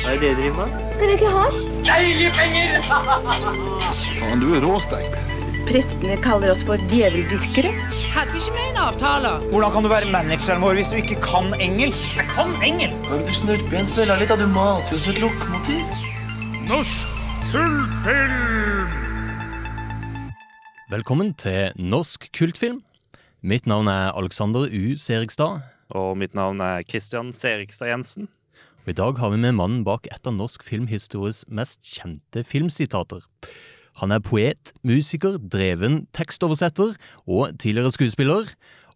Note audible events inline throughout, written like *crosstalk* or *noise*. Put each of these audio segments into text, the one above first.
Hva er det dere driver med? Skal dere ikke penger! Faen, du er råstein. Prestene kaller oss for djeveldyrkere. Hadde ikke vi en avtale? Hvordan kan du være manageren vår hvis du ikke kan engelsk? Jeg kan engelsk! Kan du snurpe igjen spille litt, da? Du maser jo som et lokomotiv. Norsk kultfilm! Velkommen til Norsk kultfilm. Mitt navn er Alexander U. Serigstad. Og mitt navn er Christian Serigstad Jensen. Og I dag har vi med mannen bak et av norsk filmhistories mest kjente filmsitater. Han er poet, musiker, dreven tekstoversetter og tidligere skuespiller.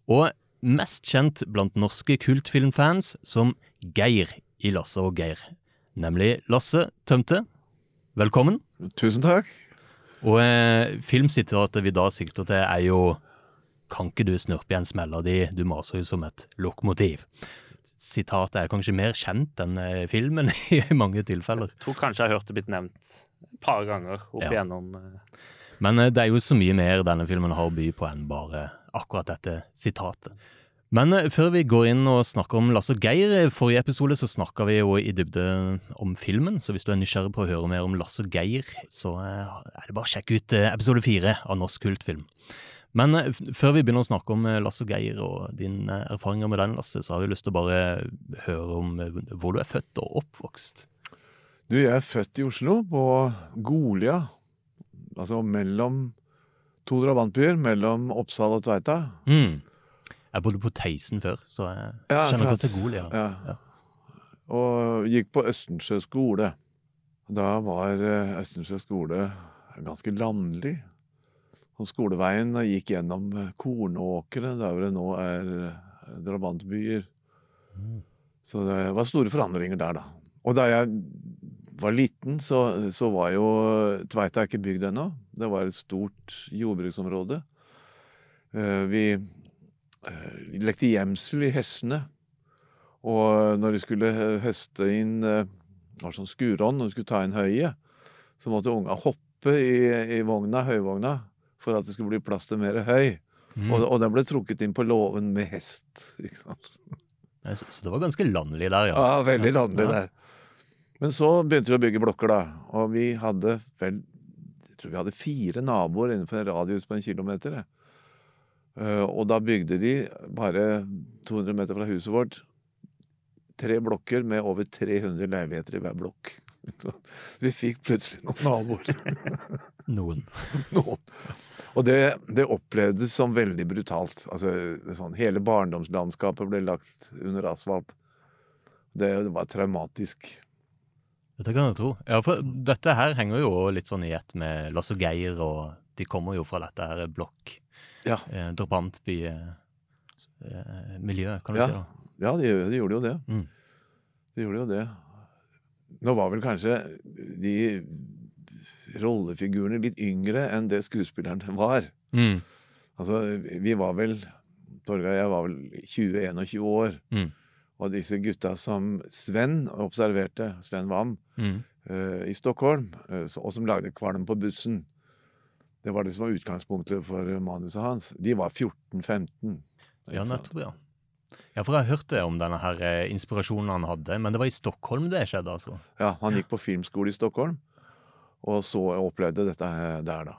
Og mest kjent blant norske kultfilmfans som Geir i Lasse og Geir. Nemlig Lasse Tømte. Velkommen. Tusen takk. Og eh, filmsitatet vi da sikter til, er jo Kan ikke du snurpe igjen smella di, du maser jo som et lokomotiv. Sitatet er kanskje mer kjent enn eh, filmen *laughs* i mange tilfeller. Jeg tror kanskje jeg har hørt det blitt nevnt et par ganger opp Ja. igjennom. eh, Men eh, det er jo så mye mer denne filmen har å by på enn bare akkurat dette sitatet. Men før vi går inn og snakker om Lasse og Geir, i forrige episode så snakka vi jo i dybde om filmen, så hvis du er nysgjerrig på å høre mer om Lasse og Geir, så er det bare å sjekke ut episode fire av Norsk kultfilm. Men eh, før vi begynner å snakke om eh, Lasse og Geir og dine erfaringer med den, Lasse, så har vi lyst til å bare høre om eh, hvor du er født og oppvokst. Du, jeg er født i Oslo, på Golia. Altså mellom to drabantbyer, mellom Oppsal og Tveita. Mm. Jeg bodde på Theisen før, så jeg Ja, kjenner godt til Golia. Ja. Ja. Og gikk på Østensjø skole. Da var eh, Østensjø skole ganske landlig. Og skoleveien gikk gjennom eh, kornåkre, der hvor det nå er drabantbyer. drabantbyer. Så det var store forandringer der, da. Og da jeg var liten, så, så var jo Tveita ikke bygd ennå. Det var et stort jordbruksområde. Eh, Vi eh, lekte gjemsel i hestene. Og når de skulle hø- høste inn eh, var sånn skurånd, når de skulle ta inn høyet, så måtte unga hoppe i, i vogna, høyvogna for at det skulle bli plass til mer høy. Mm. Og, og den ble trukket inn på låven med hest. ikke sant? Så, det var ganske landlig der, ja. Ja, veldig landlig Ja. der. Men så begynte vi å bygge blokker, da. Og vi hadde vel Jeg tror vi hadde fire naboer innenfor en radius på en kilometer. Eh, og da bygde de bare 200 meter fra huset vårt tre blokker med over 300 leiligheter i hver blokk. *laughs* Så vi fikk plutselig noen naboer. *laughs* Noen. *laughs* Noen. Og det, det opplevdes som veldig brutalt. Altså, sånn, hele barndomslandskapet ble lagt under asfalt. Det, det var traumatisk. Dette kan jeg tro. Ja, for dette her henger jo litt sånn i ett med Lasse og Geir, og de kommer jo fra dette her blokk, Ja, eh, drabantby eh, eh, kan du Ja. si da. ja de, de gjorde jo det. Mm. De gjorde jo det. Nå var vel kanskje de rollefigurene litt yngre enn det skuespillerne *laughs* var. Mm. Altså, vi var vel Torgeir og jeg var vel 20-21 år. Mm. Og disse gutta som Sven observerte, Sven Wam, Mm. uh, i Stockholm, uh, og som lagde kvalm på bussen. Det var det som var utgangspunktet for manuset hans. De var 14-15. Ja, nettopp, ja. Ja, for jeg hørte om denne her eh, inspirasjonen han hadde, men det var i Stockholm det skjedde, altså. Ja, han gikk på filmskole i Stockholm, og så opplevde dette der, da.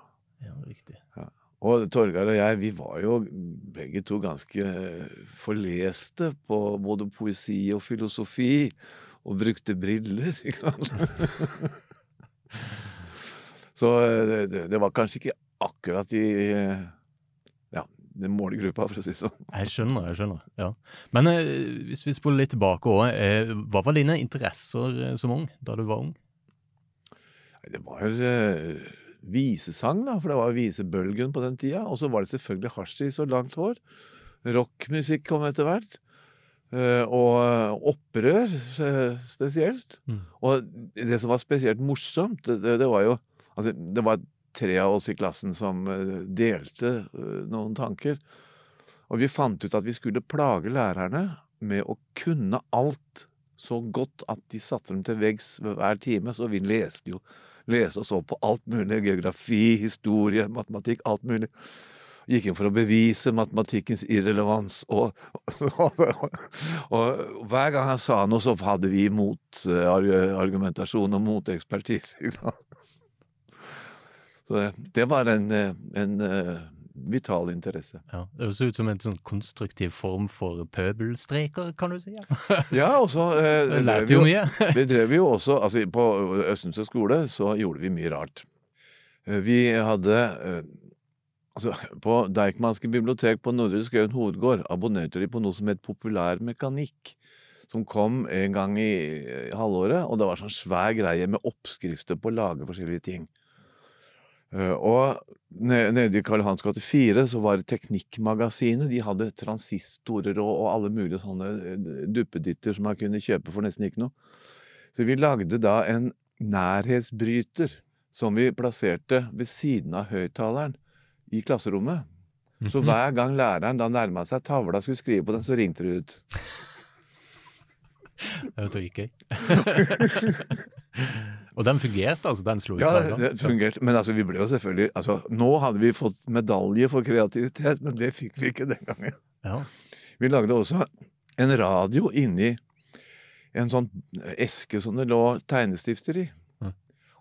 Ja, riktig. Og Torgeir og jeg, vi var jo begge to ganske eh, forleste på både poesi og filosofi, og brukte briller, *laughs* ikke sant? Så eh, det, det- var kanskje ikke akkurat i eh, ja, den målgruppa, for å si det sånn. Jeg skjønner, jeg skjønner. ja. Men eh, hvis vi spoler litt tilbake òg, eh, hva var dine interesser som ung, da du var ung? Det var eh, visesang, da, for det var visebølgen på den tida. Og så var det selvfølgelig hasjis og langt hår. Rockmusikk kom etter hvert. Eh, og eh, opprør spesielt. Mm. Og det som var spesielt morsomt, det, det, var jo Altså, det var tre av oss i klassen som delte noen tanker. Og vi fant ut at vi skulle plage lærerne med å kunne alt så godt at de satte dem til veggs hver time. Så vi leste jo leste og så på alt mulig. Geografi, historie, matematikk, alt mulig. Gikk inn for å bevise matematikkens irrelevans. Og, og, *laughs* og, hver gang han sa noe, så hadde vi motargumentasjon og motekspertise. Så det, det var en, eh, en eh, vital interesse. Ja, det høres ut som en sånn konstruktiv form for pøbelstreker, kan du si. Ja. Ja, og så eh, *laughs* lærte jo mye. *laughs* Vi drev jo også altså På Østensjø skole så gjorde vi mye rart. Eh, Vi hadde eh, Altså, på Deichmanske bibliotek på Nordre Skauen hovedgård abonnerte de på noe som het populær mekanikk. Som kom en gang i eh, halvåret, og det var sånn svær greie med oppskrifter på å lage forskjellige ting. Eh, Og nede i Karl Johans gate 4 så var det Teknikkmagasinet. De hadde transistorer og, og alle mulige sånne eh, duppeditter som man kunne kjøpe for nesten ikke noe. Så vi lagde da en nærhetsbryter som vi plasserte ved siden av høyttaleren i klasserommet. Så Mhm. hver gang læreren da nærma seg tavla og skulle skrive på den, så ringte det ut. Det er jo dritgøy. *laughs* *laughs* Og den fungerte, altså? Den slo ut Ja, det fungerte. Men altså, vi ble jo selvfølgelig altså, Nå hadde vi fått medalje for kreativitet, men det fikk vi ikke den gangen. Ja. Vi lagde også en radio inni en sånn eske som det lå tegnestifter i. Mm.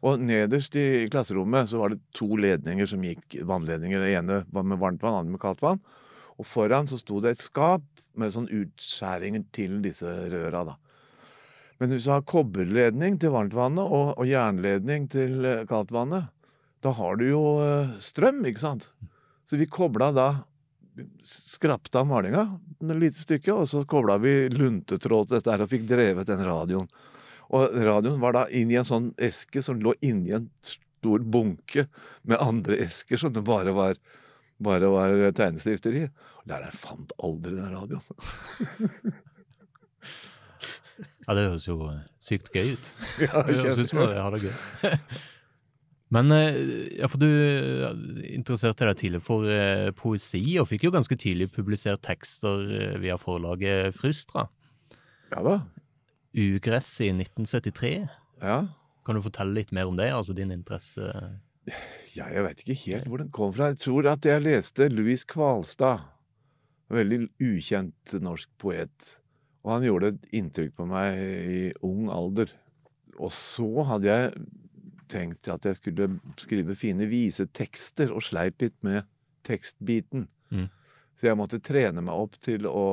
Og nederst i klasserommet så var det to ledninger som gikk, vannledninger. Det ene var med varmt vann, andre med kaldt vann. Og foran så sto det et skap med sånn utskjæringer til disse røra, da. Men hvis du har kobberledning til varmtvannet og, og jernledning til eh, kaldtvannet, da har du jo eh, strøm, ikke sant? Så vi kobla da Skrapte av malinga et lite stykke, og så kobla vi luntetråd til dette her og fikk drevet den radioen. Og radioen var da inni en sånn eske som lå inni en stor bunke med andre esker som det bare var, bare var tegnestifter i. Læreren fant aldri den radioen. *laughs* ja, det høres jo sykt gøy ut. *laughs* Ja, Det høres ut som jeg har det gøy. Men eh, ja, for du eh, interesserte deg tidlig for eh, poesi, og fikk jo ganske tidlig publisert tekster via forlaget Frustra. ja da. Ugress i 1973. Ja. Kan du fortelle litt mer om det? Altså din interesse Ja, jeg veit ikke helt hvor den kom fra. Jeg tror at jeg leste Louis Kvalstad. Veldig ukjent norsk poet. Og han gjorde et inntrykk på meg i ung alder. Og så hadde jeg tenkt at jeg skulle skrive fine visetekster, og sleit litt med tekstbiten. Mm. Så jeg måtte trene meg opp til å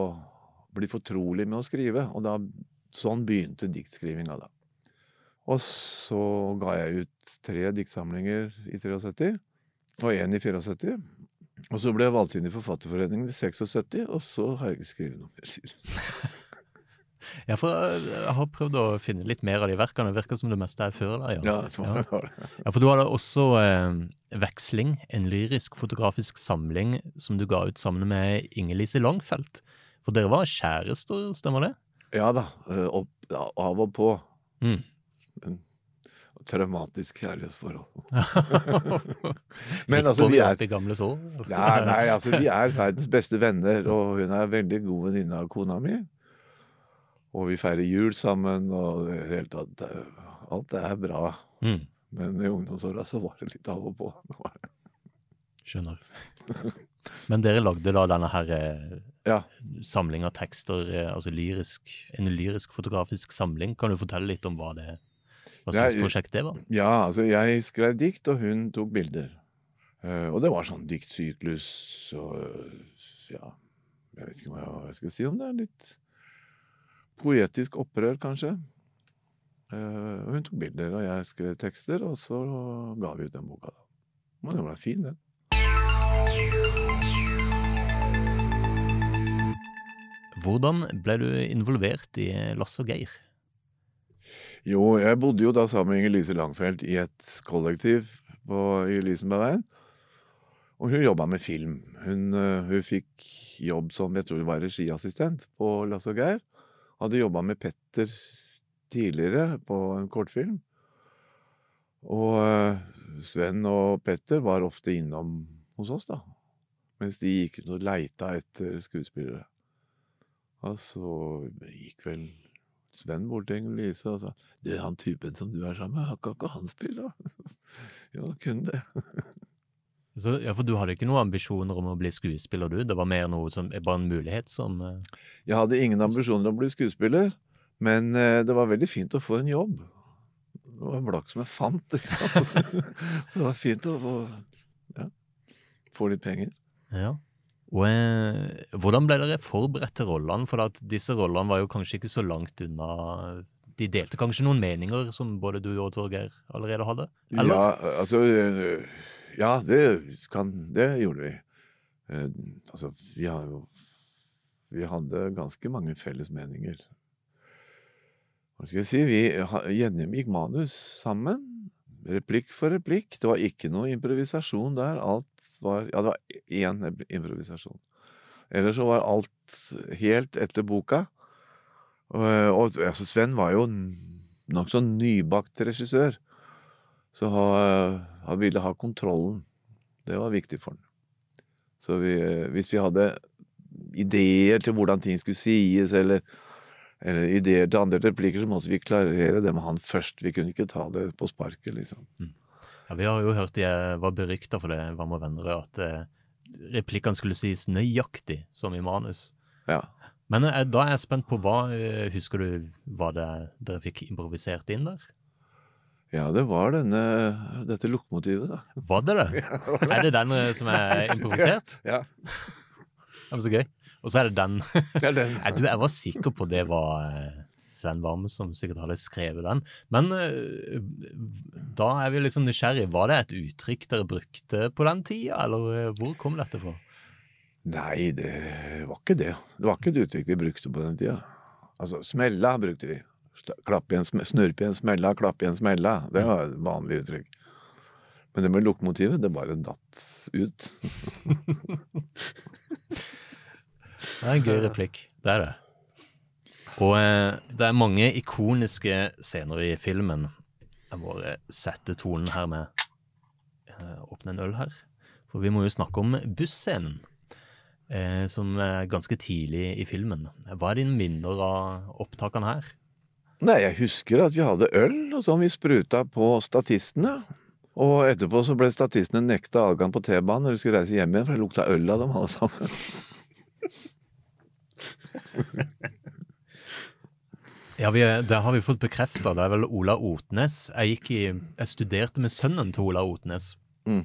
bli fortrolig med å skrive. Og da, sånn begynte diktskrivinga, da. Og så ga jeg ut tre diktsamlinger i 73, og én i 74. Og så ble jeg valgt inn i Forfatterforeningen i 76, og så har jeg ikke skrevet noe mer siden. *laughs* Ja, for eh, jeg har prøvd å finne litt mer av de verkene. Det virker som det meste er før deg. Ja, var. Ja, for du hadde også eh, Veksling, en lyrisk fotografisk samling som du ga ut sammen med Inger-Lise Langfelt. For dere var kjærester, stemmer det? Ja da. eh, Opp, av og på. Mm. Traumatisk kjærlighetsforhold. *laughs* Men altså, vi er- gamle sår? Nei, nei, altså vi er verdens beste venner, og hun er veldig god venninne av kona mi. Og vi feirer jul sammen, og det hele tatt Alt Alt er bra. Mm, Men i ungdomsåra så var det litt av og på. *laughs* Det det. skjønner. Men dere lagde da denne her eh, Ja. samling av tekster, eh, altså lyrisk, en lyrisk fotografisk samling. Kan du fortelle litt om hva det hva slags prosjekt det var? Ja, altså jeg skrev dikt, og hun tok bilder. Eh, og det var sånn diktsyklus og eh, ja Jeg vet ikke hva jeg skal si om det. er Litt poetisk opprør, kanskje. Eh, og hun tok bilder, og jeg skrev tekster, og så ga vi ut den boka. da. Men den var fin, den. Hvordan ble du involvert i Lasse og Geir? Jo, jeg bodde jo da sammen med Inger-Lise Langfelt i et kollektiv på, i Lysenbergveien. Og hun jobba med film. Hun, eh, hun fikk jobb som jeg tror hun var regiassistent på Lasse og Geir. Hadde jobba med Petter tidligere på en kortfilm. Og eh, Sven og Petter var ofte innom hos oss, da. Mens de gikk ut og leita etter skuespillere. Og så gikk vel Sven bort til Inger-Lise og sa det er han typen som du er sammen med, har ikke han spille? *laughs* ja, kunne det. *laughs* Så, ja, For du hadde ikke noen ambisjoner om å bli skuespiller, du? Det var mer noe som, bare en mulighet som uh... Jeg hadde ingen ambisjoner om å bli skuespiller, men uh, det var veldig fint å få en jobb. Det var en blakk som jeg fant, ikke sant. *laughs* Det var fint å få, ja, få litt penger. Ja. Og uh, hvordan ble dere forberedt til rollene? For at disse rollene var jo kanskje ikke så langt unna De delte kanskje noen meninger som både du og Torgeir allerede hadde? Eller? Ja, altså Ja, det, kan, det gjorde vi. Eh, altså, vi har jo Vi hadde ganske mange felles meninger. Hva skal jeg si? Vi gjennomgikk manus sammen. Replikk for replikk. Det var ikke noe improvisasjon der. Alt var Ja, det var én improvisasjon. Ellers så var alt helt etter boka. Og, og altså Sven var jo nokså nybakt regissør. Så han, ville ha kontrollen. Det var viktig for han. Så vi, hvis vi hadde ideer til hvordan ting skulle sies, eller, eller ideer til andre replikker, så måtte vi klarere det med han først. Vi kunne ikke ta det på sparket, liksom. Ja, Vi har jo hørt de eh, var berykta for det, Hva med venner, at eh, replikkene skulle sies nøyaktig som i manus. Ja. Men eh, da er jeg spent på hva Husker du hva det dere fikk improvisert inn der? Ja, det var denne, dette lokomotivet, da. *laughs* Var det det? Er det den eh, som er *laughs* improvisert? Ja, Det var så gøy. Og så er det den. *laughs* er den. Jeg, var sikker på det var eh, Sven Varme som sikkert hadde skrevet den. Men eh, da er vi liksom nysgjerrig. Var det et uttrykk dere brukte på den tida, eller eh, hvor kom dette fra? Nei, det var ikke det. Det var ikke et uttrykk vi brukte på den tida. Altså, smella brukte vi. Sla- Klappe igjen, snurpe igjen smella, klappe igjen smella. Det var et vanlig uttrykk. Men det med lokomotivet, det bare datt ut. *laughs* Det er en gøy replikk. Det er det. Og eh, det er mange ikoniske scener i filmen. Jeg bare sette tonen her med eh, Åpne en øl her. For vi må jo snakke om busscenen. Eh, som er ganske tidlig i filmen. Hva er dine minner av opptakene her? Nei, jeg husker at vi hadde øl, og som vi spruta på statistene. Og etterpå så ble statistene nekta adgang på T-banen når de skulle reise hjem igjen, for det lukta øl av dem alle sammen. *laughs* Ja, vi, Det har vi fått bekrefta. Det er vel Ola Otnes. Jeg, i, jeg studerte med sønnen til Ola Otnes. Mm.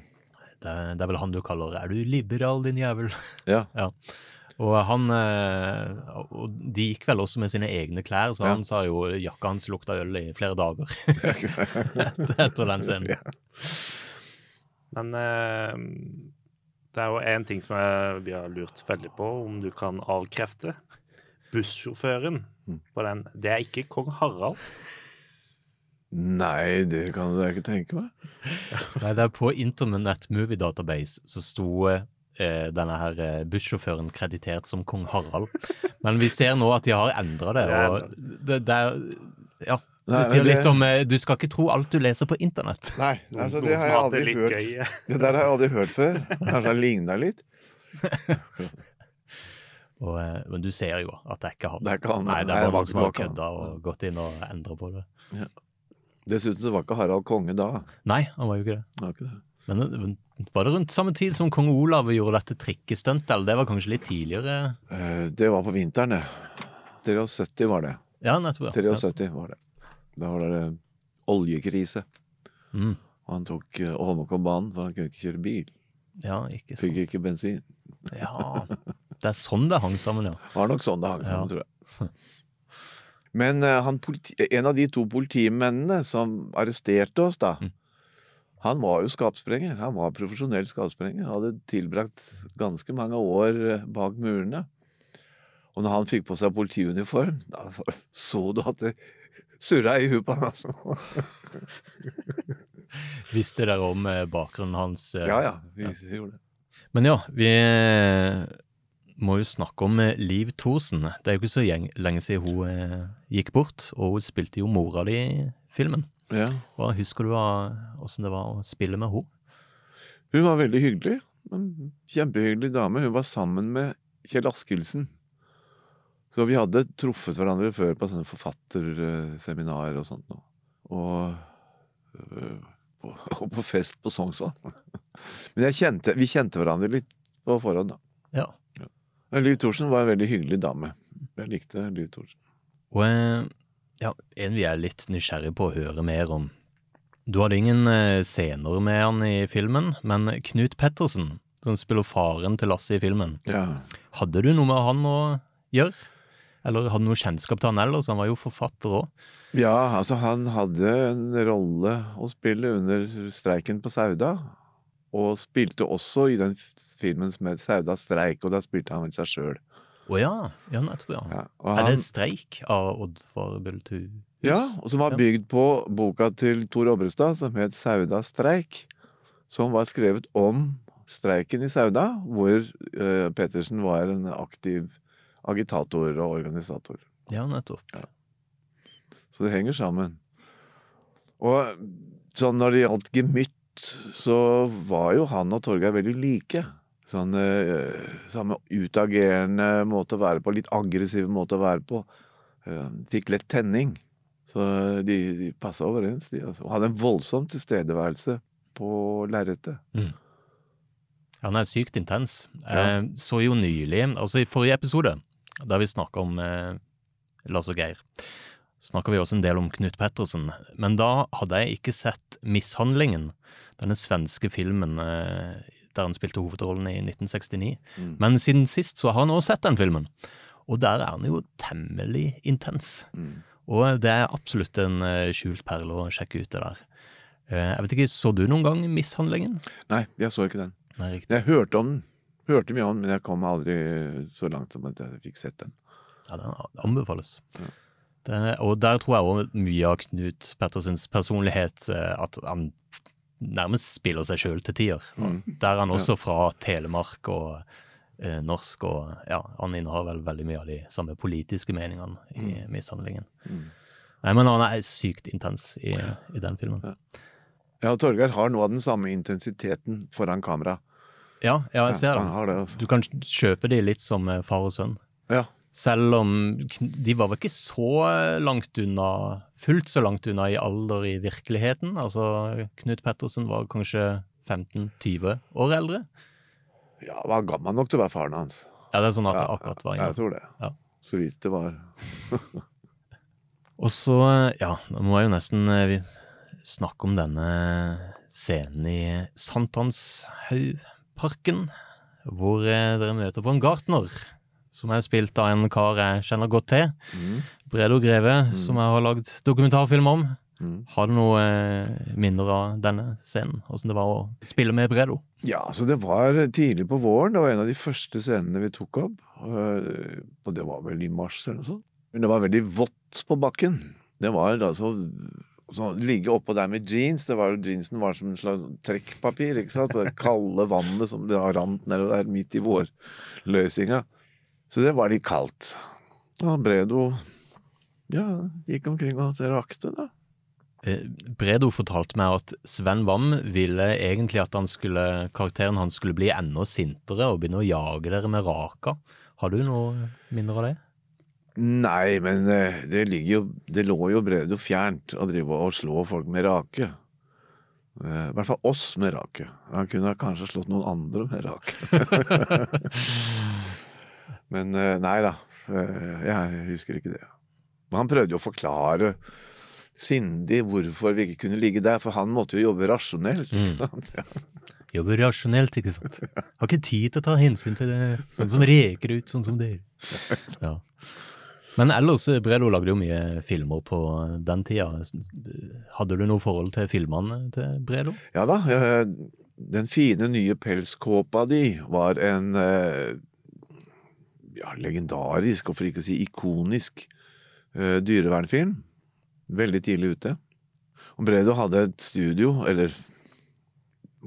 Det, det er vel han du kaller 'er du liberal, din jævel'? Ja. *laughs* Ja. Og han eh, Og de gikk vel også med sine egne klær, så Ja. han sa jo jakka hans lukta øl i flere dager *laughs* *laughs* etter, den scenen. Men eh, det er jo én ting som jeg, vi har lurt veldig på, om du kan avkrefte. Bussjåføren Mm. på den, det er ikke kong Harald. Nei, det kan jeg ikke tenke meg. Nei, det er på Internet Movie Database så sto eh, denne her eh, bussjåføren kreditert som kong Harald. Men vi ser nå at de har endra det, og det, det er Ja. Nei, Det sier det- litt om eh, Du skal ikke tro alt du leser på internett. Nei, altså det har jeg aldri hørt. Det der har jeg aldri hørt før. Kanskje det ligna litt. *laughs* Og, eh, men du ser jo at det er ikke han. Det er ikke han. Nei, det er noen som har kødda og gått inn og endra på det. Dessuten så var ikke Harald konge da. Nei, han var jo ikke det. Var ikke det. Men men var det rundt samme tid som kong Olav gjorde dette trikkestuntet, eller det var kanskje litt tidligere? Eh, Det var på vinteren, det. 73 var det. Ja, nettopp. ja. 73 var det. Da var det oljekrise. Mm. Og han tok eh, Holmenkollbanen, for han kunne ikke kjøre bil. Ja, ikke sant. Fikk ikke bensin. Ja, det er sånn det hang sammen, ja. Det var nok sånn det hang Ja. sammen, tror jeg. Men uh, han en av de to politimennene som arresterte oss, da, Mm. Han var jo skapsprenger. Han var profesjonell skapsprenger. Han hadde tilbrakt ganske mange år eh, bak murene. Og når han fikk på seg politiuniform, da så du at det surra i huet på han. Altså. *laughs* Visste dere om eh, bakgrunnen hans? eh? Ja ja, vi gjorde det. Men ja, vi må jo snakke om Liv Thorsen. Det er jo ikke så lenge siden hun gikk bort, og hun spilte jo mora di i filmen. Ja. Hva Husker du åssen det var å spille med henne? Hun var veldig hyggelig. En kjempehyggelig dame. Hun var sammen med Kjell Askildsen. Så vi hadde truffet hverandre før på sånne forfatterseminarer og sånt. nå. Og, øh, på, *laughs* og på fest på Sognsvann. *laughs* Men jeg kjente, vi kjente hverandre litt på forhånd, da. Ja. Ja. Liv Thorsen var en veldig hyggelig dame. Jeg likte Liv Thorsen. Og eh, ja, en vi er litt nysgjerrig på å høre mer om. Du hadde ingen eh, scener med han i filmen, men Knut Pettersen, som spiller faren til Lasse i filmen, Ja. hadde du noe med han å gjøre? Eller hadde du noe kjennskap til han ellers? Han var jo forfatter òg. ja, altså han hadde en rolle å spille under streiken på Sauda. Og spilte også i den filmen som het Sauda streik, og da spilte han vel seg sjøl. Å ja. Ja, nettopp, ja. Ja, og Er han- det Streik av Oddvar Bultu? Ja, og som var bygd på boka til Tor Obrestad, som het Sauda streik. Som var skrevet om streiken i Sauda, hvor uh, Pettersen var en aktiv agitator og organisator. Ja, nettopp. Så det henger sammen. Og sånn når det gjaldt gemytt, så var jo han og Torgeir veldig like. Sånn eh, samme utagerende måte å være på, litt aggressiv måte å være på. Eh, fikk lett tenning. Så de, de passa overens, de. Altså. Hadde en voldsom tilstedeværelse på lerretet. Han er sykt intens. Ja. Eh, så jo nylig, altså i forrige episode, da vi snakka om eh, Lars og Geir, snakka vi også en del om Knut Pettersen. Men da hadde jeg ikke sett Mishandlingen, denne svenske filmen eh, der han spilte hovedrollen i 1969. Mm. Men siden sist så har han også sett den filmen. Og der er han jo temmelig intens. Mm. Og det er absolutt en eh, skjult perle å sjekke ut det der. Eh, jeg vet ikke, Så du noen gang Mishandlingen? Nei, jeg så ikke den. Nei. Jeg hørte om den. Hørte mye om den, men jeg kom aldri så langt som at jeg fikk sett den. Ja, den anbefales. Ja. Det, og der tror jeg òg mye av Knut Pettersens personlighet eh, at han nærmest spiller seg sjøl til tider. Mm. Der er han også fra Telemark og eh, norsk, og ja, han innehar vel veldig mye av de samme politiske meningene i mishandlingen. Mm. Nei, men han er sykt intens i, i den filmen. Ja, Torgeir har noe av den samme intensiteten foran kamera. Ja, ja, jeg ser Han det. har det, altså. Du kan kjøpe de litt som eh, far og sønn. Ja. Selv om de var vel ikke så langt unna, fullt så langt unna i alder i virkeligheten. Altså, Knut Pettersen var kanskje 15-20 år eldre. Ja, var gammel nok til å være faren hans. Ja, det er sånn at Ja, det akkurat var ja, jeg tror det. Ja. Så vidt det var. Og så, ja, da må jeg jo nesten eh, vi- snakke om denne scenen i Sankthanshaugparken, hvor eh, dere møter på en gartner, som er spilt av en kar jeg kjenner godt til. Mm. Bredo Greve, som jeg har lagd dokumentarfilm om. Mm. Har du noe eh, minner av denne scenen? Åssen det var å spille med Bredo? Ja, så det var tidlig på våren. Det var en av de første scenene vi tok opp. øh, Og det var vel i mars eller noe sånt. Men det var veldig vått på bakken. Det var altså så Ligge oppå der med jeans, det var, jeansen var som en slags trekkpapir. ikke sant? På det kalde vannet som det har rant nedover der midt i vårløsinga. Så det var litt kaldt. Og Bredo ja, gikk omkring og rakte, da. Eh, Bredo fortalte meg at Sven Wam ville egentlig at han skulle, karakteren hans skulle bli enda sintere og begynne å jage dere med raka. Har du noe mindre av det? Nei, men eh, det ligger jo Det lå jo Bredo fjernt å drive og slå folk med rake. Eh, I hvert fall oss med rake. Han kunne kanskje slått noen andre med rake. *laughs* *laughs* men eh, nei da. eh, Jeg husker ikke det. Men han prøvde jo å forklare sindig hvorfor vi ikke kunne ligge der, for han måtte jo jobbe rasjonelt. Mm. Ikke sant? Mm. Jobbe rasjonelt, ikke sant? Har ikke tid til å ta hensyn til det, sånn som reker ut, sånn som dere. Ja. Men ellers, eh, Bredo lagde jo mye filmer på den tida. Hadde du noe forhold til filmene til Bredo? Ja da. Den fine nye pelskåpa di var en ja, legendarisk, og for ikke å si ikonisk, uh, dyrevernfilm. Veldig tidlig ute. Og Bredo hadde et studio, eller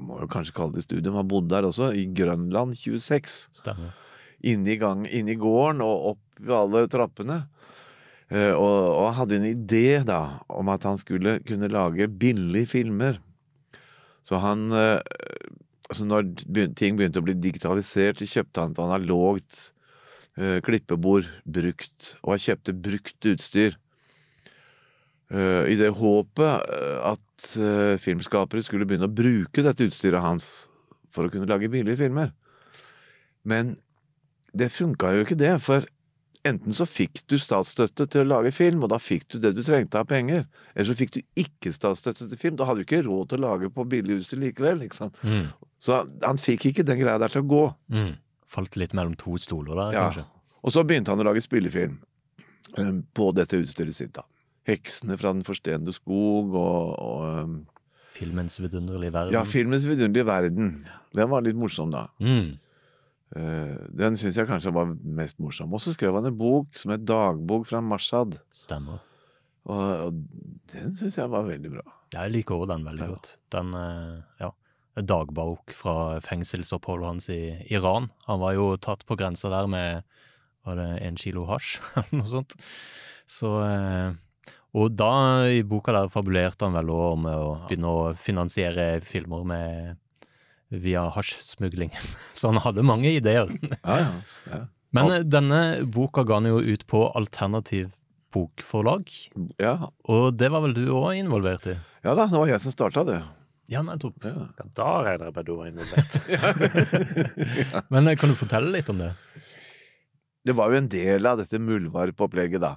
må jo kanskje kalle det studio, han bodde der også, i Grønland 26 Stemmer. inne i, gang, inne i gården og opp alle trappene. Uh, og, og hadde en idé da om at han skulle kunne lage billige filmer. Så han uh, altså Når ting begynte å bli digitalisert, så kjøpte han et analogt eh, klippebord brukt. Og han kjøpte brukt utstyr. Eh, I det håpet eh, at eh, filmskapere skulle begynne å bruke dette utstyret hans for å kunne lage billige filmer. Men det funka jo ikke det, for enten så fikk du statsstøtte til å lage film, og da fikk du det du trengte av penger, eller så fikk du ikke statsstøtte til film. Da hadde du ikke råd til å lage på billig utstyr likevel. Mm. Så han fikk ikke den greia der til å gå. Mm. Falt litt mellom to stoler der, Ja. kanskje. Og så begynte han å lage spillefilm eh, på dette utstyret sitt. da. 'Heksene fra den forstenede skog' og, og um, Filmens vidunderlige verden. Ja, 'Filmens vidunderlige verden'. Den var litt morsom, da. Mm. Eh, den syns jeg kanskje var mest morsom. Og så skrev han en bok som het 'Dagbok fra Mashad'. Stemmer. Og, og den syns jeg var veldig bra. Jeg liker også den veldig Ja. godt. Den, eh, ja. Dagbok fra fengselsoppholdet hans i Iran. Han var jo tatt på grensa der med var det en kilo hasj, *laughs* eller noe sånt. Så eh, Og da, i boka der, fabulerte han vel om å begynne å finansiere filmer med via hasjsmugling. *laughs* Så han hadde mange ideer. Ja, ja. ja. Men denne boka ga han jo ut på Alternativ Bokforlag, ja. og det var vel du òg involvert i? ja da, det var jeg som starta det. Ja, nettopp. Ja. Ja, da regner jeg med du var involvert. *laughs* *laughs* Men eh, kan du fortelle litt om det? det var jo en del av dette muldvarpopplegget, da.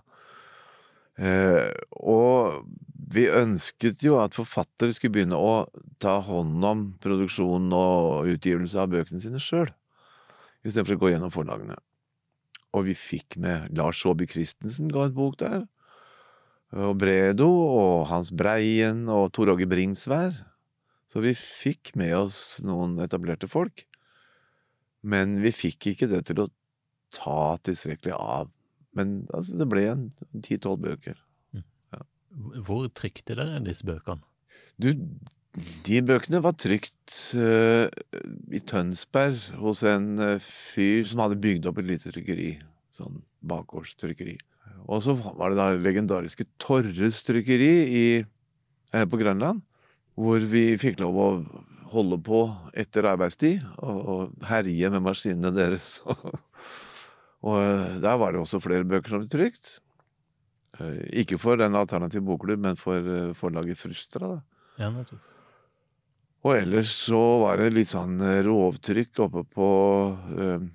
Eh, og vi ønsket jo at forfattere skulle begynne å ta hånd om produksjonen og utgivelse av bøkene sine sjøl, istedenfor å gå gjennom forlagene. Og vi fikk med Lars Saabye Christensen ga et bok der. Og Bredo og Hans Breien og Tor Åge Bringsvær. Så vi fikk med oss noen etablerte folk. Men vi fikk ikke det til å ta tilstrekkelig av. Men altså, det ble en ti-tolv bøker. Hvor trykte dere disse bøkene? Du, de bøkene var trykt uh, i Tønsberg hos en uh, fyr som hadde bygd opp et lite trykkeri. Sånn bakgårdstrykkeri. Og så var det da legendariske Torres trykkeri i, uh, på Grønland. Hvor vi fikk lov å holde på etter arbeidstid og, og herje med maskinene deres. *laughs* og eh, der var det også flere bøker som ble trykt. Eh, Ikke for en alternativ bokklubb, men for eh, forlaget Frustra. da. Ja, nettopp. Og ellers så var det litt sånn rovtrykk oppe på eh,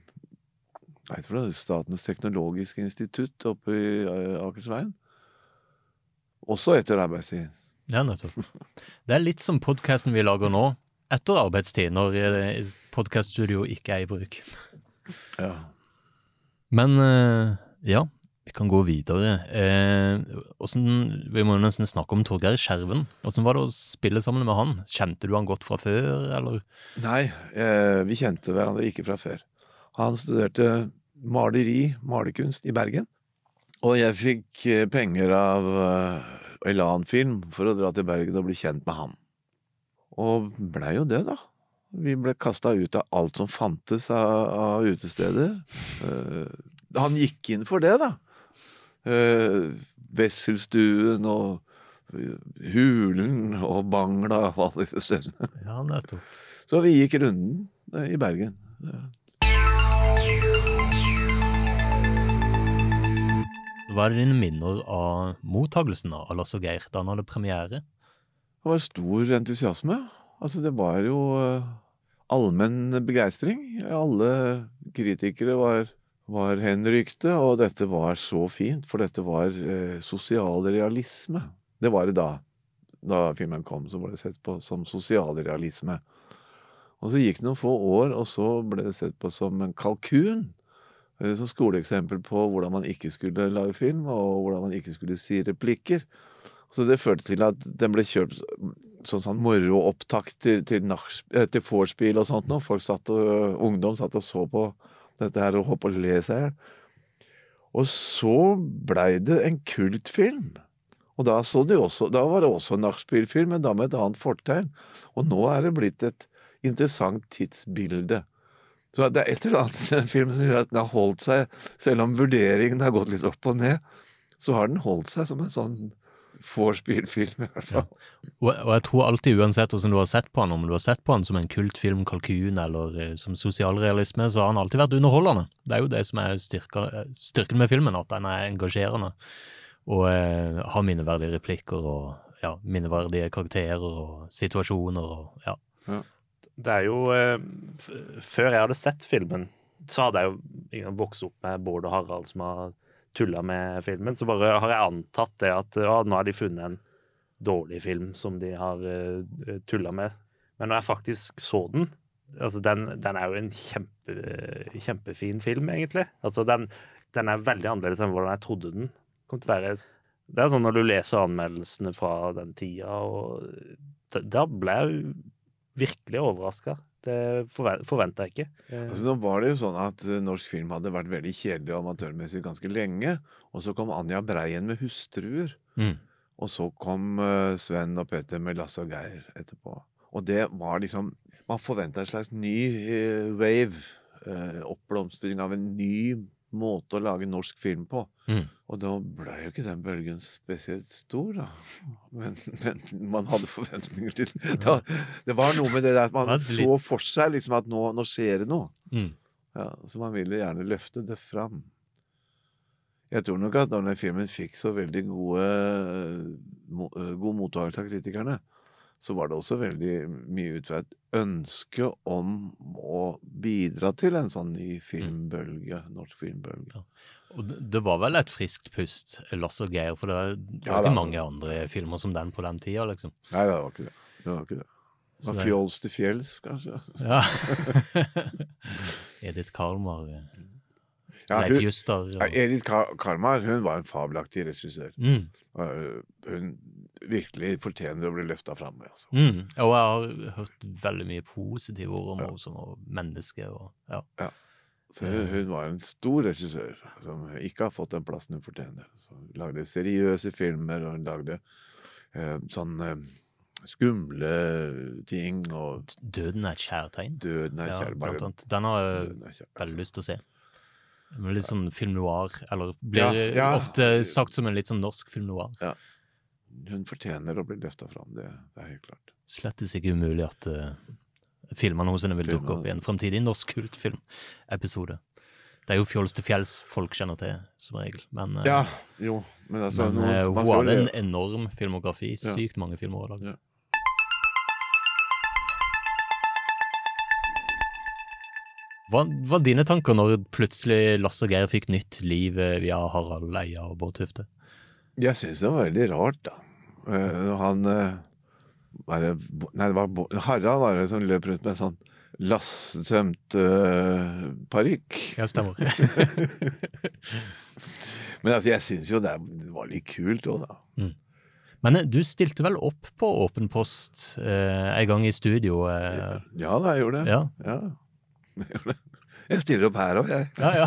hva heter det, Statens teknologiske institutt oppe i Akersveien. Også etter arbeidstid. Ja, nettopp. Det er litt som podkasten vi lager nå, etter arbeidstid, når eh, podkaststudio ikke er i bruk. Ja. Men eh, ja, vi kan gå videre. Eh, hvordan- vi må nesten snakke om Torgeir Skjerven. Hvordan var det å spille sammen med han? Kjente du han godt fra før, eller? Nei, eh, vi kjente hverandre ikke fra før. Han studerte maleri, malerkunst, i Bergen. Og jeg fikk eh, penger av eh, Elan Film for å dra til Bergen og bli kjent med han. Og blei jo det, da. Vi ble kasta ut av alt som fantes av, av utesteder. Uh, han gikk inn for det, da. Uh, Wesselstuen og Hulen og Bangla og alle disse stedene. Ja, nettopp. Så vi gikk runden eh, i Bergen. Hva er dine minner av mottagelsen av Lasse og Geir da han hadde premiere? Det var stor entusiasme. Altså, det var jo eh, allmenn begeistring. Alle kritikere var, var henrykte, og dette var så fint, for dette var eh, sosialrealisme. Det var det da. Da filmen kom, så var det sett på som sosialrealisme. Og så gikk det noen få år, og så ble det sett på som en kalkun. Eh, Som skoleeksempel på hvordan man ikke skulle lage film, og hvordan man ikke skulle si replikker. Så det førte til at den ble kjørt sånn sånn moroopptak til, til, eh, til vorspiel og sånt noe. Folk satt og, ungdom satt og så på dette her og holdt på å le seg i hjel. Og så blei det en kultfilm. Og da, det også, da var det også en nachspielfilm, men da med et annet fortegn. Og nå er det blitt et interessant tidsbilde. Så det er et eller annet i den filmen som gjør at den har holdt seg, selv om vurderingen har gått litt opp og ned, så har den holdt seg som en sånn vorspiel-film, i hvert fall. Og, og jeg tror alltid, uansett hvordan du har sett på han, om du har sett på han som en kultfilm, kalkun eller eh, som sosialrealisme, så har han alltid vært underholdende. Det er jo det som er styrka, styrken med filmen, at den er engasjerende. Og eh, har minneverdige replikker og ja, minneverdige karakterer og situasjoner og ja. Det er jo eh, Før jeg hadde sett filmen, så hadde jeg jo vokst opp med Bård og Harald som har tulla med filmen. Så bare har jeg antatt det at ja, nå har de funnet en dårlig film som de har uh, tulla med. Men når jeg faktisk så den altså den, den er jo en kjempe, kjempefin film, egentlig. Altså den, den er veldig annerledes enn hvordan jeg trodde den kom til å være. Det er sånn når du leser anmeldelsene fra den tida, og da ble jeg virkelig overraska. Det forventa jeg ikke. Eh, Altså, nå var det jo sånn at eh, norsk film hadde vært veldig kjedelig og amatørmessig ganske lenge. Og så kom Anja Breien med 'Hustruer'. Mm. Og så kom eh, Sven og Peter med 'Lasse og Geir' etterpå. Og det var liksom Man forventa en slags ny wave. eh, oppblomstring av en ny måte å lage norsk film på. Mm. Og da ble jo ikke den bølgen spesielt stor, da. Men, men man hadde forventninger til da, Det var noe med det der at man så for seg liksom at nå, nå skjer det noe. Mm. Ja, så man ville gjerne løfte det fram. Jeg tror nok at denne den filmen fikk så veldig gode, eh, god mottakelse av kritikerne, så var det også veldig mye ut fra et ønske om å bidra til en sånn ny filmbølge, norsk filmbølge. Og det- var vel et friskt pust, Lasse og Geir, for det var, det Ja, var ikke mange andre filmer som den på den tida, liksom. Nei, det var ikke det. Det var ikke det. Var Fjols til fjells, kanskje. Ja. *laughs* Edith Karlmar, Ja, Leif hun, Juster og Edith Ka- Karmar hun var en fabelaktig regissør. mm. Hun virkelig fortjener å bli løfta fram. Altså. Mm. Og jeg har hørt veldig mye positive ord om henne som menneske. Og, ja. Så hun, hun var en stor regissør som ikke har fått den plassen hun fortjener. Så hun lagde seriøse filmer, og hun lagde eh, sånn eh, skumle ting, og Døden er et kjærtegn. døden er Ja, blant annet. Den har jeg kjær. veldig Altså. lyst til å se. Litt sånn film noir, eller blir Ja, ja. ofte sagt som en litt sånn norsk film noir. Hun fortjener å bli løfta fram, det, det er helt klart. Slettes ikke umulig at uh, filmene hos henne vil dukke opp i en framtidig norsk kultfilmepisode. Det er jo Fjols til fjells folk kjenner til, som regel. Men, uh, Ja, jo, men altså men uh, eh, hun hadde en enorm filmografi. Ja. Sykt mange filmer hun har lagd. Ja. Hva var dine tanker når plutselig Lasse og Geir fikk nytt liv eh, via Harald Eia og Bård Tufte? Jeg syns det var veldig rart, da. Eh, når han var bare, Nei, det var Harald var det som løp rundt med en sånn lassetømt uh, parykk. Ja, stemmer. *laughs* Men altså, jeg syns jo det var litt kult òg, da. Men eh, du stilte vel opp på Åpen post eh, en gang i studio? Eh, Ja da, jeg gjorde det. ja. Ja. *laughs* Jeg gjorde det. Jeg stiller opp her òg, jeg. Ja, ja.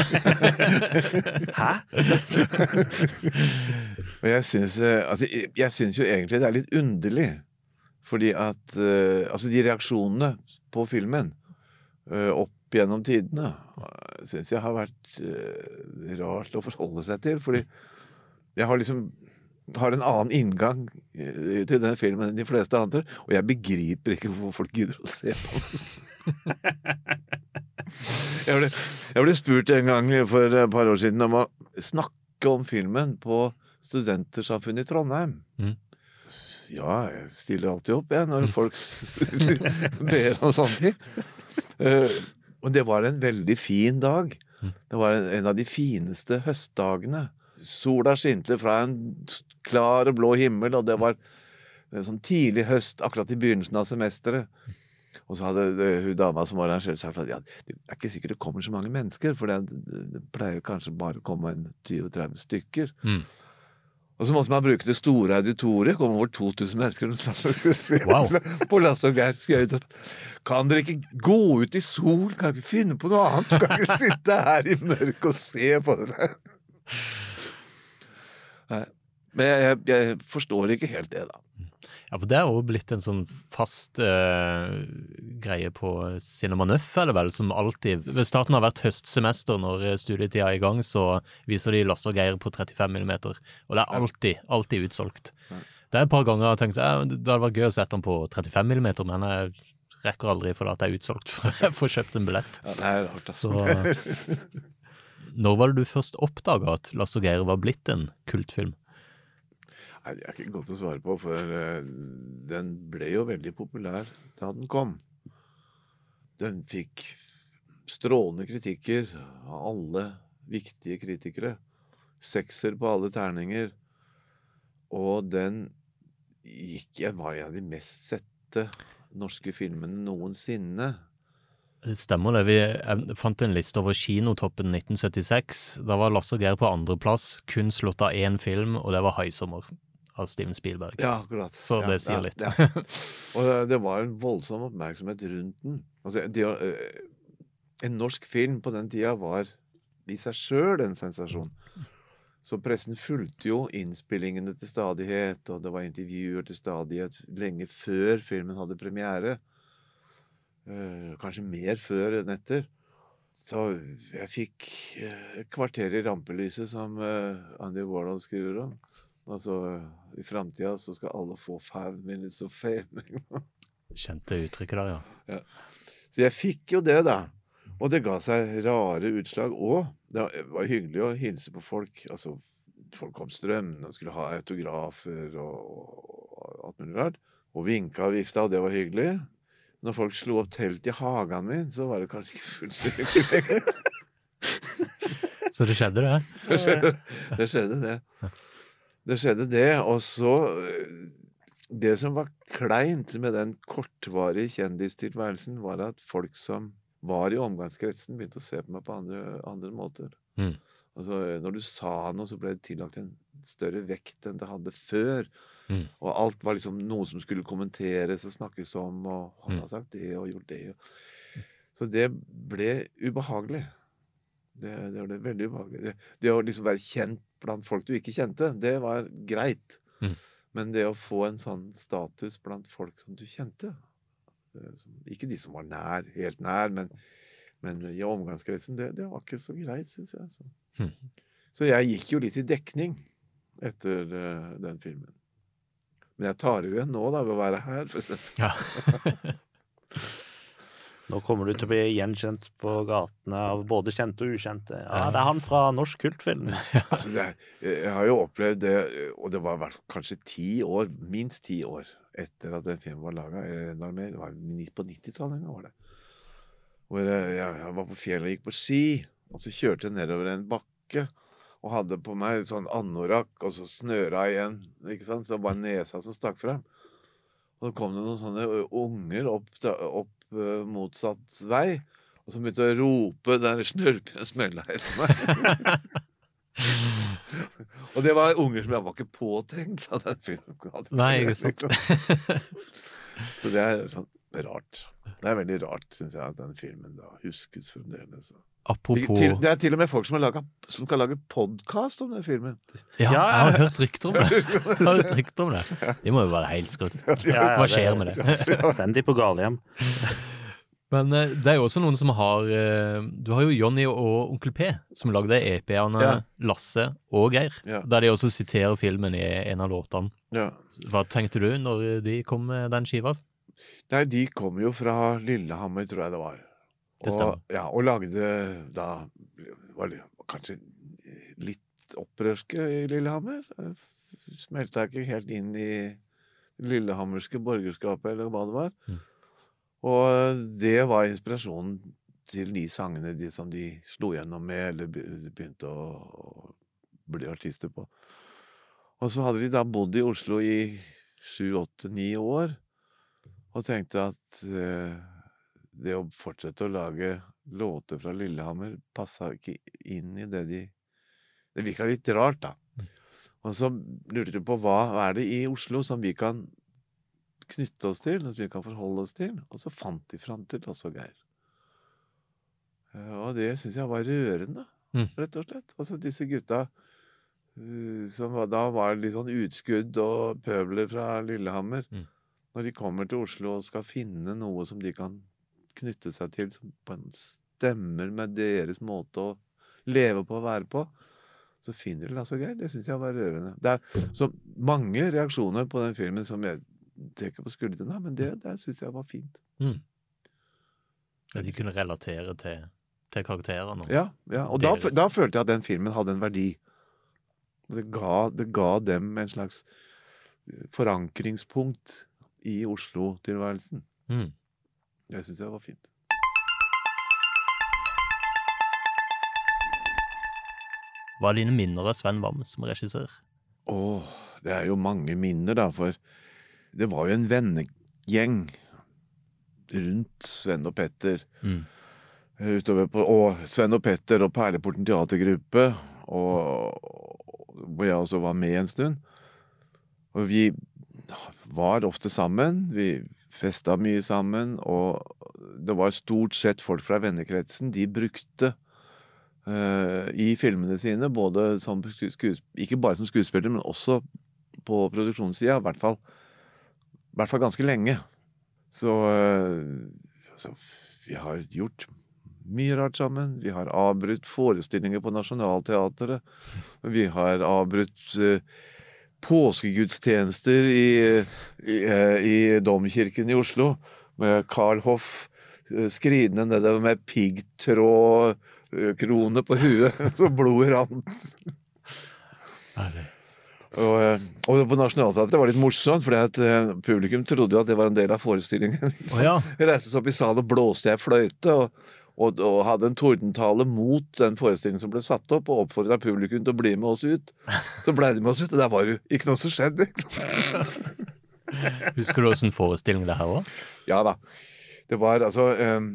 *laughs* Hæ? Og jeg syns, eh, altså, jo egentlig det er litt underlig. Fordi at uh, Altså, de reaksjonene på filmen uh, opp gjennom tidene uh, syns jeg har vært uh, rart å forholde seg til. Fordi jeg har liksom har en annen inngang til den filmen enn de fleste andre, og jeg begriper ikke hvorfor folk gidder å se på den. *laughs* jeg, ble, jeg ble spurt en gang for et par år siden om å snakke om filmen på Studentersamfunnet i Trondheim. Mm. Ja, jeg stiller alltid opp, jeg, når folk *laughs* ber om sånne ting. Uh, og det var en veldig fin dag. Mm. Det var en, en av de fineste høstdagene. Sola skinte fra en klar og blå himmel, og det var en sånn tidlig høst akkurat i begynnelsen av semesteret. Og så hadde det, hun dama som var arrangør sagt at ja, det er ikke sikkert det kommer så mange mennesker, for det, det pleier kanskje bare å komme en 20-30 stykker. Mm. Og så måtte man bruke det store auditoriet. Kom over 2000 mennesker og satt og skulle se Wow. på Lasse og Geir. Ut Kan dere ikke gå ut i sol? Kan ikke finne på noe annet? Skal ikke sitte her i mørket og se på det? Men jeg, jeg forstår ikke helt det, da. Ja, for det er jo blitt en sånn fast uh, greie på Cinema Nøff, eller vel, som alltid Ved starten av hvert høstsemester når eh, studietida er i gang, så viser de Lasse og Geir på 35 mm, og det er alltid, alltid utsolgt. Det er et par ganger jeg har tenkt ja, det hadde vært gøy å sette den på 35 mm, men jeg rekker aldri fordi at det er utsolgt *laughs* før jeg får kjøpt en billett. Ja, det er hardt, altså. Så *laughs* Når var det du først oppdaga at Lasse og Geir var blitt en kultfilm? Nei, Det er ikke godt å svare på, for eh, den ble jo veldig populær da den kom. den fikk strålende kritikker av alle viktige kritikere. Sekser på alle terninger. Og den gikk Jeg var en av de mest sette norske filmene noensinne. Det stemmer det. Vi jeg fant en liste over kinotoppen 1976. Da var Lasse Geir på andreplass, kun slått av én film, og det var 'Haisommer' av Steven Spielberg. Ja, akkurat. Så Ja, det sier ja, litt. ja. *laughs* Og det- det var en voldsom oppmerksomhet rundt den. Altså, de, øh, en norsk film på den tida var i seg sjøl en sensasjon. Så pressen fulgte jo innspillingene til stadighet, og det var intervjuer til stadighet lenge før filmen hadde premiere. Eh, kanskje mer før enn etter. Så jeg fikk eh, et kvarter i rampelyset, som eh, Andy Warhol skriver om. Altså, i framtida så skal alle få five minutes of fame. *laughs* Kjente uttrykket der, ja. Så jeg fikk jo det, da. Og det ga seg rare utslag òg. Det var hyggelig å hilse på folk. Altså, folk kom strømmende og skulle ha autografer og, og alt mulig rart. Og vinka og vifta, og det var hyggelig. Når folk slo opp telt i hagen min, så var det kanskje ikke fullt så hyggelig lenger. *laughs* Så det skjedde, det. Det skjedde, det skjedde, det. Det skjedde, det. Og så eh, Det som var kleint med den kortvarige kjendistilværelsen, var at folk som var i omgangskretsen, begynte å se på meg på andre, andre måter. Mm. Altså, når du sa noe, så ble det tillagt en større vekt enn det hadde før. Mm. Og alt var liksom noe som skulle kommenteres og snakkes om, og han Mm. har sagt det og gjort det. Så det ble ubehagelig. Det, det det veldig ubehagelig. Det, det å liksom være kjent blant folk du ikke kjente, det var greit. Mm. Men det å få en sånn status blant folk som du kjente som, Ikke de som var nær, helt nær, men, men i omgangskretsen, det, det var ikke så greit, syns jeg. Så. Mm. så jeg gikk jo litt i dekning etter eh, den filmen. Men jeg tar jo igjen nå, da, ved å være her. For eksempel. Ja. *laughs* Nå kommer du til å bli gjenkjent på gatene av både kjente og ukjente. Ja, det er han fra norsk kultfilm. *laughs* Altså, det er, jeg har jo opplevd det, og det var kanskje ti år, minst ti år etter at den filmen var laga, enda mer. Det var på 90-tallet en gang, var det. Hvor jeg, jeg, jeg var på fjellet og gikk på ski, og så kjørte jeg nedover en bakke. Og hadde på meg sånn anorakk, og så snøra igjen. ikke sant? Så bare nesa som stakk frem. Og så kom det noen sånne unger opp, opp motsatt vei, og så begynte å rope der en smella etter meg. *laughs* Og det var unger som jeg var ikke påtenkt av den filmen. *laughs* Nei, ikke sant. *laughs* Så det er sånn rart. Det er veldig rart, syns jeg, at den filmen da huskes fremdeles. Det, Apropos til, det er til og med folk som, har laget, som kan lage podkast om den filmen. Ja, Ja, jeg har hørt rykter om det. *laughs* Jeg har hørt rykter om det. De må jo være helt ja, Hva skjer med det? *laughs* Send de på galehjem. Men eh, det er jo også noen som har eh, Du har jo Jonny og Onkel P, som lagde EP-ene Ja. Lasse og Geir. Ja. Der de også siterer filmen i en av låtene. Ja. Hva tenkte du når de kom med den skiva? Nei, de kom jo fra Lillehammer, tror jeg det var. Det stemmer. Og, ja, og lagde da var det kanskje litt opprørske i Lillehammer. Smelta ikke helt inn i lillehammerske borgerskapet, eller hva det var. Mm. Og det var inspirasjonen til de sangene de, som de slo gjennom med, eller begynte å, å bli artister på. Og så hadde de da bodd i Oslo i sju, åtte, ni år, og tenkte at eh, det å fortsette å lage låter fra Lillehammer passa ikke inn i det de Det virka litt rart, da. Og så lurte de på hva er det i Oslo som vi kan knytte oss til, som vi kan forholde oss til. Og så fant de fram til også og Geir. Eh, Og det syns jeg var rørende, Mm. rett og slett. Altså disse gutta eh, som da var litt sånn utskudd og pøbler fra Lillehammer. Mm. Når de kommer til Oslo og skal finne noe som de kan knytte seg til, som på en stemmer med deres måte å leve på og være på, så finner de det så gøy. Det syns jeg var rørende. Det er så mange reaksjoner på den filmen som jeg trekker på skuldrene men det, det syns jeg var fint. At de kunne relatere til, til karakterene. Ja, ja. Og da, da følte jeg at den filmen hadde en verdi. Det ga, det ga dem en slags eh, forankringspunkt i Oslo-tilværelsen. Mm. Det syns jeg var fint. Hva er dine minner av Sven Wam som regissør? Åh, det er jo mange minner, da. For det var jo en vennegjeng rundt Sven og Petter. Mm. Utover på, og Sven og Petter og Perleporten teatergruppe, og, hvor jeg også var med en stund. Og vi var ofte sammen. Vi festa mye sammen, og det var stort sett folk fra vennekretsen de brukte uh, i filmene sine, både ikke bare som skuespiller, men også på produksjonssida, i hvert fall, hvert fall ganske lenge. Så, uh, så vi har gjort mye rart sammen. Vi har avbrutt forestillinger på Nationaltheatret. Vi har avbrutt eh, påskegudstjenester i, i, eh, i Domkirken i Oslo med Carl Hoff eh, skridende nedover med piggtrådkrone på huet *laughs* så blodet rant. Og, eh, og på Nationaltheatret var det litt morsomt, for publikum trodde jo at det var en del av forestillingen. Oh, ja. *laughs* Reiste seg opp i salen og blåste jeg fløyte. Og, og, og hadde en tordentale mot den forestillingen som ble satt opp, og oppfordra publikum til å bli med oss ut. Så ble de med oss ut, og der var jo ikke noe som skjedde. *laughs* Husker du åssen forestilling det her var? Ja da. Det var altså eh,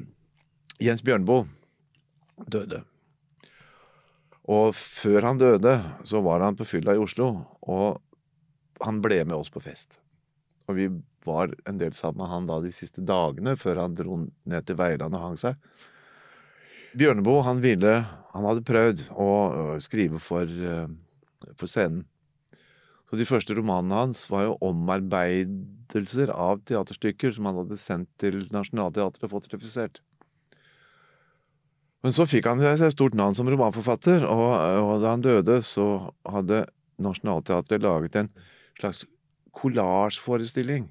Jens Bjørnboe døde. Og før han døde, så var han på fylla i Oslo, og han ble med oss på fest. Og vi var en del sammen med han da de siste dagene, før han dro ned til Veiland og hang seg. Bjørneboe, han ville Han hadde prøvd å skrive for, for scenen. Så de første romanene hans var jo omarbeidelser av teaterstykker som han hadde sendt til Nationaltheatret og fått refusert. Men så fikk han seg stort navn som romanforfatter, og, og da han døde, så hadde Nationaltheatret laget en slags kollasjforestilling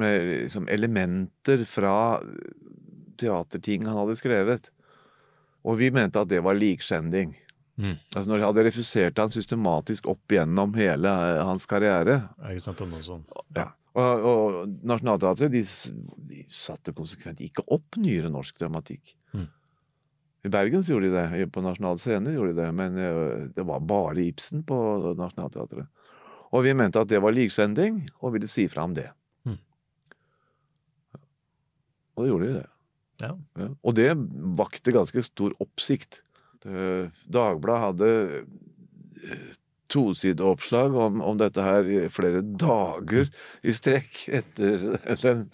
med liksom elementer fra teaterting han hadde skrevet. Og vi mente at det var likskjending. Mm. Altså Når de hadde refusert han systematisk opp gjennom hele eh, hans karriere. Ikke sant, sånt. Ja. Og, og Nationaltheatret de, de satte konsekvent ikke opp nyere norsk dramatikk. Mm. I Bergen så gjorde de det, på Nasjonal Scene gjorde de det, men eh, det var bare Ibsen på Nationaltheatret. Og vi mente at det var liksending, og ville si fra om det. Mm. Og det gjorde de det. Ja. Ja. Og det vakte ganske stor oppsikt. Det- Dagbladet hadde eh, tosideoppslag om, om dette her i flere dager i strekk etter, *laughs* den,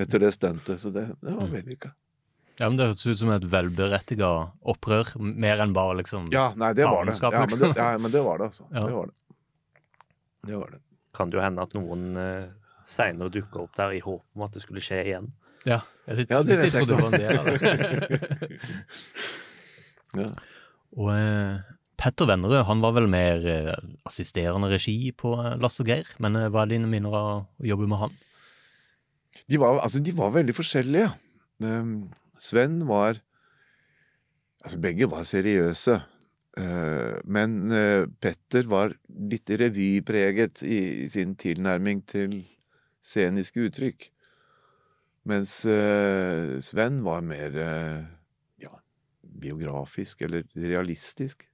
etter det stuntet. Så det, det var Mm. vellykka. ja, men det hørtes ut som et velberettiga opprør, mer enn bare liksom Ja, nei, det var det. Ja, men det, liksom. ja, men det var det, altså. Ja. Det var det. Det var det. Kan det jo hende at noen uh, seinere dukker opp der i håp om at det skulle skje igjen. Ja, jeg, Ja, det vet jeg ikke. *laughs* Ja. Og eh, Petter Vennerød han var vel mer eh, assisterende regi på eh, Lasse og Geir, men eh, hva er dine minner av å jobbe med han? De var, altså, de var veldig forskjellige. Um, Sven var Altså, begge var seriøse. Uh, men uh, Petter var litt revypreget i, i sin tilnærming til sceniske uttrykk. Mens uh, Sven var mer uh, ja, biografisk eller realistisk.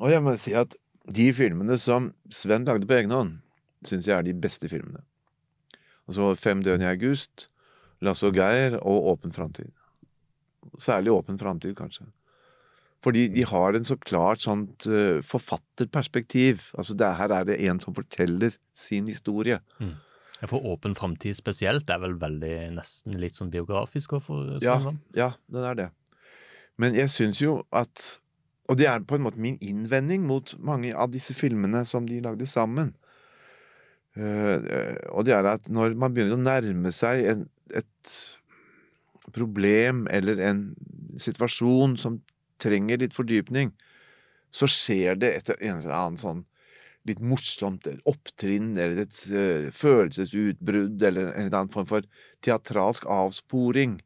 Og jeg må si at de filmene som Sven lagde på egen hånd, syns jeg er de beste filmene. Altså Fem døgn i august, Lasse og Geir og Åpen framtid. Særlig Åpen framtid, kanskje. Fordi de har en så klart sånt eh, forfatterperspektiv. Altså det, Her er det en som forteller sin historie. Ja, For Åpen framtid spesielt er vel veldig nesten litt sånn biografisk overfor Ja, ja, den er det. Men jeg syns jo at Og det er på en måte min innvending mot mange av disse filmene som de lagde sammen. Uh, og det er at når man begynner å nærme seg en, et problem eller en situasjon som trenger litt fordypning, så skjer det etter en eller annen sånn litt morsomt et opptrinn eller et uh, følelsesutbrudd eller en eller annen form for teatralsk avsporing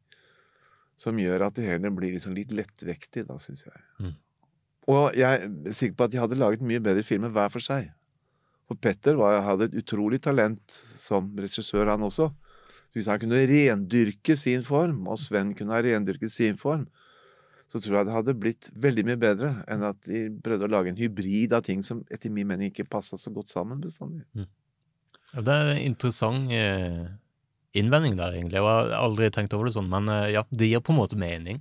som gjør at det hele blir liksom litt lettvektig, da, syns jeg. Mm. Og jeg er sikker på at de hadde laget mye bedre filmer hver for seg. For Petter var, hadde et utrolig talent som regissør, han også. Hvis han kunne rendyrke sin form, og Sven kunne ha rendyrket sin form, så tror jeg det hadde blitt veldig mye bedre enn at de prøvde å lage en hybrid av ting som etter min mening ikke passa så godt sammen bestandig. Ja, det er en interessant eh, innvending der, egentlig. Jeg har aldri tenkt over det sånn, men eh, ja, det gir på en måte mening.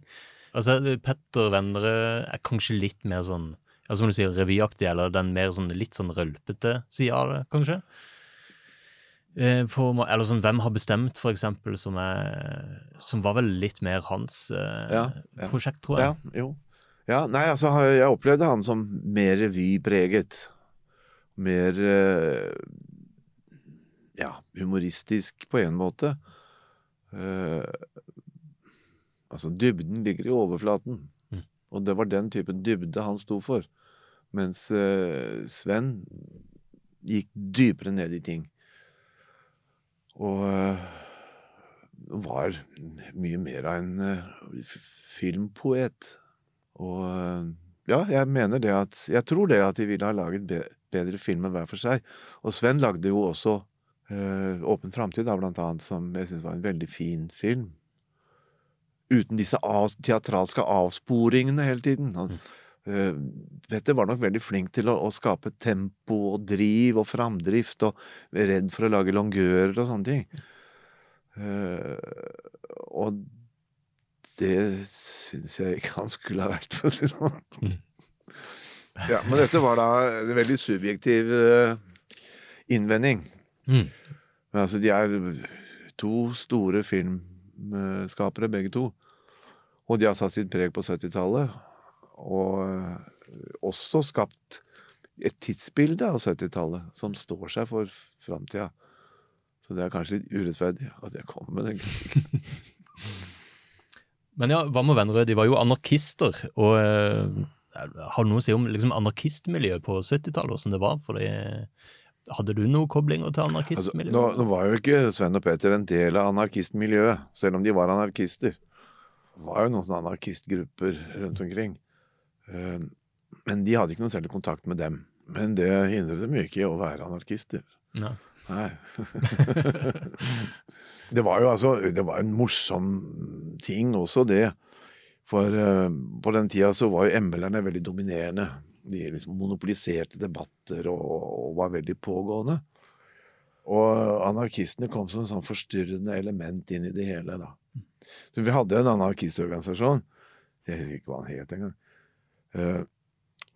Altså, Petter Vendre er kanskje litt mer sånn, ja, som du sier, revyaktig, eller den mer sånn litt sånn rølpete sida av det, kanskje? Eh, på, eller sånn Hvem har bestemt, for eksempel, som, er, som var vel litt mer hans eh, Ja, ja. prosjekt, tror jeg. Ja, jo. Ja, nei, altså, jeg opplevde han som mer revypreget. Mer eh, ja, humoristisk på en måte. Eh, altså, dybden ligger i overflaten. Mm. Og det var den typen dybde han sto for. Mens eh, Sven gikk dypere ned i ting. Og eh, var mye mer av en eh, filmpoet. Og eh, ja, jeg mener det at Jeg tror det at de ville ha laget be bedre filmer hver for seg. Og Sven lagde jo også uh, Åpen framtid, blant annet, som jeg syns var en veldig fin film. Uten disse av, teatralske avsporingene hele tiden. Han, eh, Petter var nok veldig flink til å, å skape tempo og driv og framdrift, og redd for å lage longører og sånne ting. Uh, og det syns jeg ikke han skulle ha vært, for å si det sånn. Mm. Ja, men dette var da en veldig subjektiv eh, innvending. Mm. Men altså, de er to store filmskapere, begge to. Og de har satt sitt preg på 70-tallet. Og eh, også skapt et tidsbilde av 70-tallet som står seg for framtida. Så det er kanskje litt urettferdig at jeg kommer med den kritikken. *laughs* Men ja, hva med Vennerød? De var jo anarkister. Og eh, har du noe å si om liksom, anarkistmiljøet på 70-tallet, åssen det var? For det, hadde du noen koblinger til Altså, anarkistmiljøet? nå, nå var jo ikke Sven og Peter en del av anarkistmiljøet, selv om de var anarkister. Det var jo noen sånne anarkistgrupper rundt omkring. Eh, Men de hadde ikke noe særlig kontakt med dem. Men det hindret dem ikke i å være anarkister. Ja. Nei. *laughs* det var jo altså Det var en morsom ting også, det. For uh, på den tida så var jo ML-erne veldig dominerende. De liksom monopoliserte debatter og, og var veldig pågående. Og anarkistene kom som en sånn forstyrrende element inn i det hele, da. Så vi hadde en anarkistorganisasjon. Jeg husker ikke hva han het engang. Eh,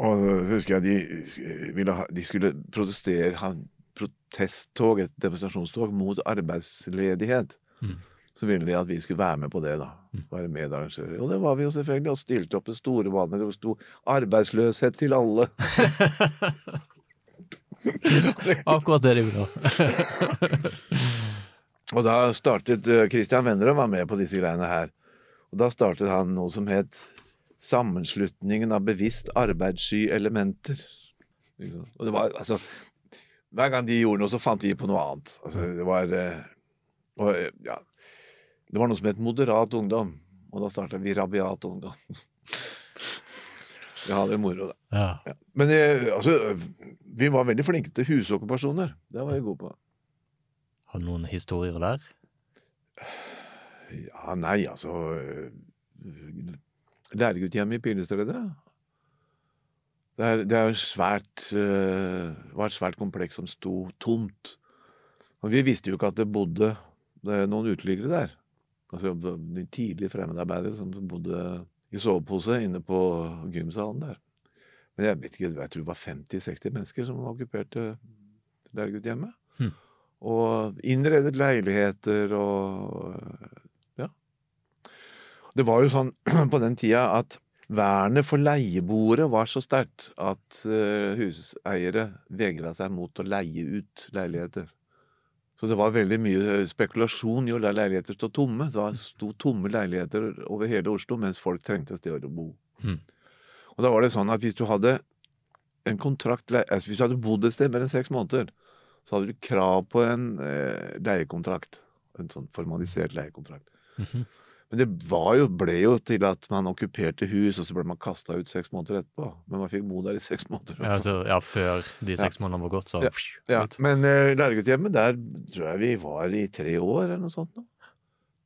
og husker jeg de, ville ha, de skulle protestere, ha protesttog, et demonstrasjonstog, mot arbeidsledighet. Mm. Så ville de at vi skulle være med på det, da. Mm. Være medarrangører. Og det var vi jo selvfølgelig, og stilte opp det store hvor det sto 'arbeidsløshet til alle'. *laughs* Akkurat det de ville. *laughs* Og da startet Kristian Christian Vennerød var med på disse greiene her. Og da startet han noe som het Sammenslutningen av bevisst arbeidssky elementer. Og det var altså Hver gang de gjorde noe, så fant vi på noe annet. Altså, det var eh, og, eh, ja, Det var noe som het Moderat ungdom. Og da starta vi Rabiat ungdom. *laughs* Vi hadde det moro, da. Ja. Men eh, altså, vi var veldig flinke til husokkupasjoner. Det var vi gode på. Har du noen historier der? Ja, nei, altså øh, i Pilestredet. Det er, det er svært, uh, var et svært kompleks som sto tomt. Og vi visste jo ikke at det bodde det noen uteliggere der. Altså de tidlige fremmedarbeidere som bodde i sovepose inne på gymsalen der. Men jeg vet ikke, jeg tror det var 50-60 mennesker som okkuperte Læreguttehjemmet. Mm. Og innredet leiligheter og. Det var jo sånn *clears throat* på den tida at vernet for leieboere var så sterkt at eh, huseiere vegra seg mot å leie ut leiligheter. Så det var veldig mye spekulasjon i å la leiligheter stå tomme. Det var- sto tomme leiligheter over hele Oslo mens folk trengte et sted å bo. Mm. Og da var det sånn at hvis du hadde en kontrakt, altså hvis du hadde bodd et sted mer enn seks måneder, så hadde du krav på en eh, leiekontrakt. En sånn formalisert leiekontrakt. Mhm. Men det var jo, ble jo til at man okkuperte hus, og så ble man kasta ut seks måneder etterpå. Men man fikk bo der i seks måneder. Ja, altså, ja, før de seks månedene var gått, så Ja, ja. men uh, læreguttehjemmet, der tror jeg vi var i tre år, eller noe sånt. Da.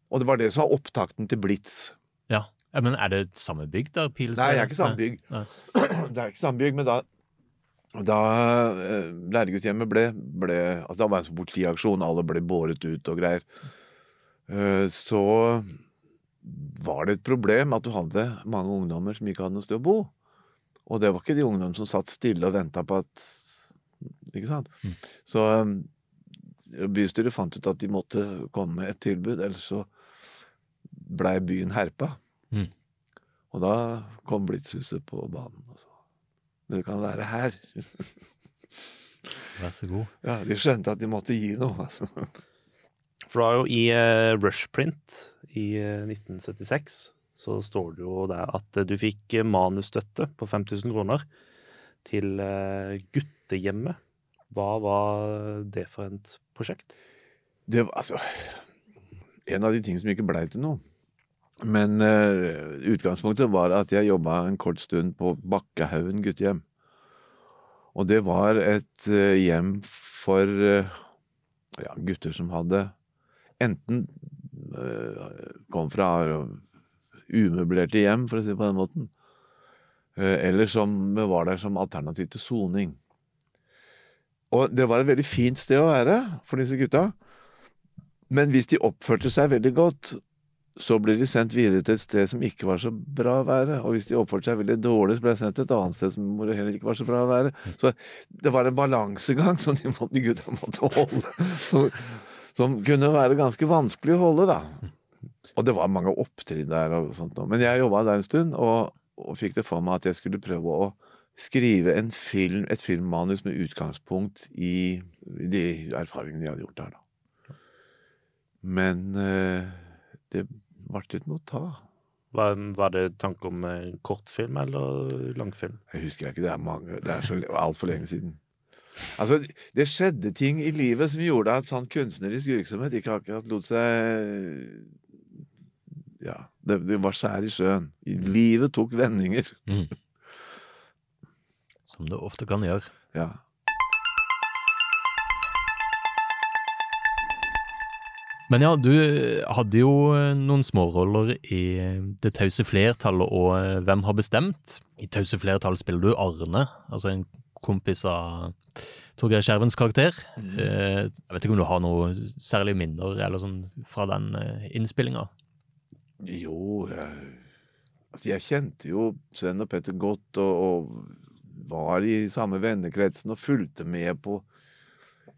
Og det var det som var opptakten til Blitz. Ja, Ja, men er det samme bygg, der? Pils, Nei, det er ikke samme bygg. *clears throat* Det er ikke samme bygg, men da da uh, Læreguthjemmet ble, ble altså Da var det en politiaksjon, alle ble båret ut og greier. Uh, så var det et problem at du hadde mange ungdommer som ikke hadde noe sted å bo. Og det var ikke de ungdommene som satt stille og venta på at Ikke sant? Mm. Så eh, bystyret fant ut at de måtte komme med et tilbud, ellers så blei byen herpa. Mm. Og da kom Blitzhuset på banen. Altså. Du kan være her. Vær så god. Ja, De skjønte at de måtte gi noe. altså. For det var jo i uh, Rushprint i eh, 1976 så står det jo der at eh, du fikk eh, manusstøtte på 5000 kroner til eh, guttehjemmet. Hva var det for et prosjekt? Det var altså En av de tingene som ikke blei til noe. Men uh, utgangspunktet var at jeg jobba en kort stund på Bakkehaugen guttehjem. Og det var et uh, hjem for uh, ja, gutter som hadde enten eh, kom fra umøblerte hjem, for å si det på den måten, eh, eller som var der som alternativ til soning. Og det var et veldig fint sted å være for disse gutta. Men hvis de oppførte seg veldig godt, så ble de sendt videre til et sted som ikke var så bra å være. Og hvis de oppførte seg veldig dårlig, så ble de sendt til et annet sted som heller ikke var så bra å være. Så det var en balansegang som de, gutta måtte holde. Som, som kunne være ganske vanskelig å holde, da. Og det var mange opptrinn der og sånt. Men jeg jobba der en stund, og, og fikk det for meg at jeg skulle prøve å skrive en film, et filmmanus med utgangspunkt i de erfaringene jeg hadde gjort der, da. Men eh, det ble ikke noe ta. Var, var det tanke om eh, kortfilm eller langfilm? Jeg husker ikke, det er mange, det er så altfor lenge siden. Altså, det skjedde ting i livet som gjorde at sånn kunstnerisk virksomhet ikke akkurat lot seg Ja, det, det var skjær i sjøen. Livet tok vendinger. Mm. *laughs* Som det ofte kan gjøre. Ja. Men ja, du hadde jo eh, noen småroller i eh, Det tause flertallet og eh, Hvem har bestemt? I Tause flertall spiller du Arne, altså en kompis av Torgeir Skjervens karakter. Mm. Jeg vet ikke om du har noe særlig minner eller sånn fra den eh, innspillinga? Jo, jeg, altså jeg kjente jo Sven og Petter godt, og, og var i samme vennekretsen og fulgte med på